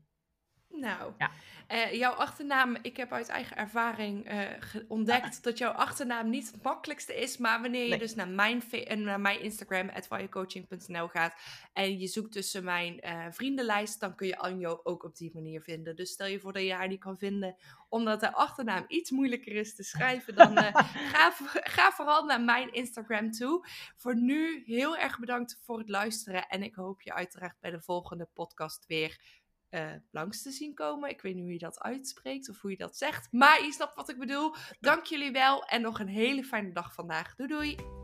Nou, Ja. eh, jouw achternaam, ik heb uit eigen ervaring eh, ontdekt dat jouw achternaam niet het makkelijkste is. Maar wanneer je Nee. dus naar mijn, eh, naar mijn Instagram, @firecoaching.nl gaat en je zoekt tussen mijn vriendenlijst, dan kun je Anjo ook op die manier vinden. Dus stel je voor dat je haar niet kan vinden, omdat de achternaam iets moeilijker is te schrijven, dan ga, ga vooral naar mijn Instagram toe. Voor nu heel erg bedankt voor het luisteren en ik hoop je uiteraard bij de volgende podcast weer eh, langs te zien komen. Ik weet niet hoe je dat uitspreekt of hoe je dat zegt. Maar je snapt wat ik bedoel. Dank jullie wel en nog een hele fijne dag vandaag. Doei doei!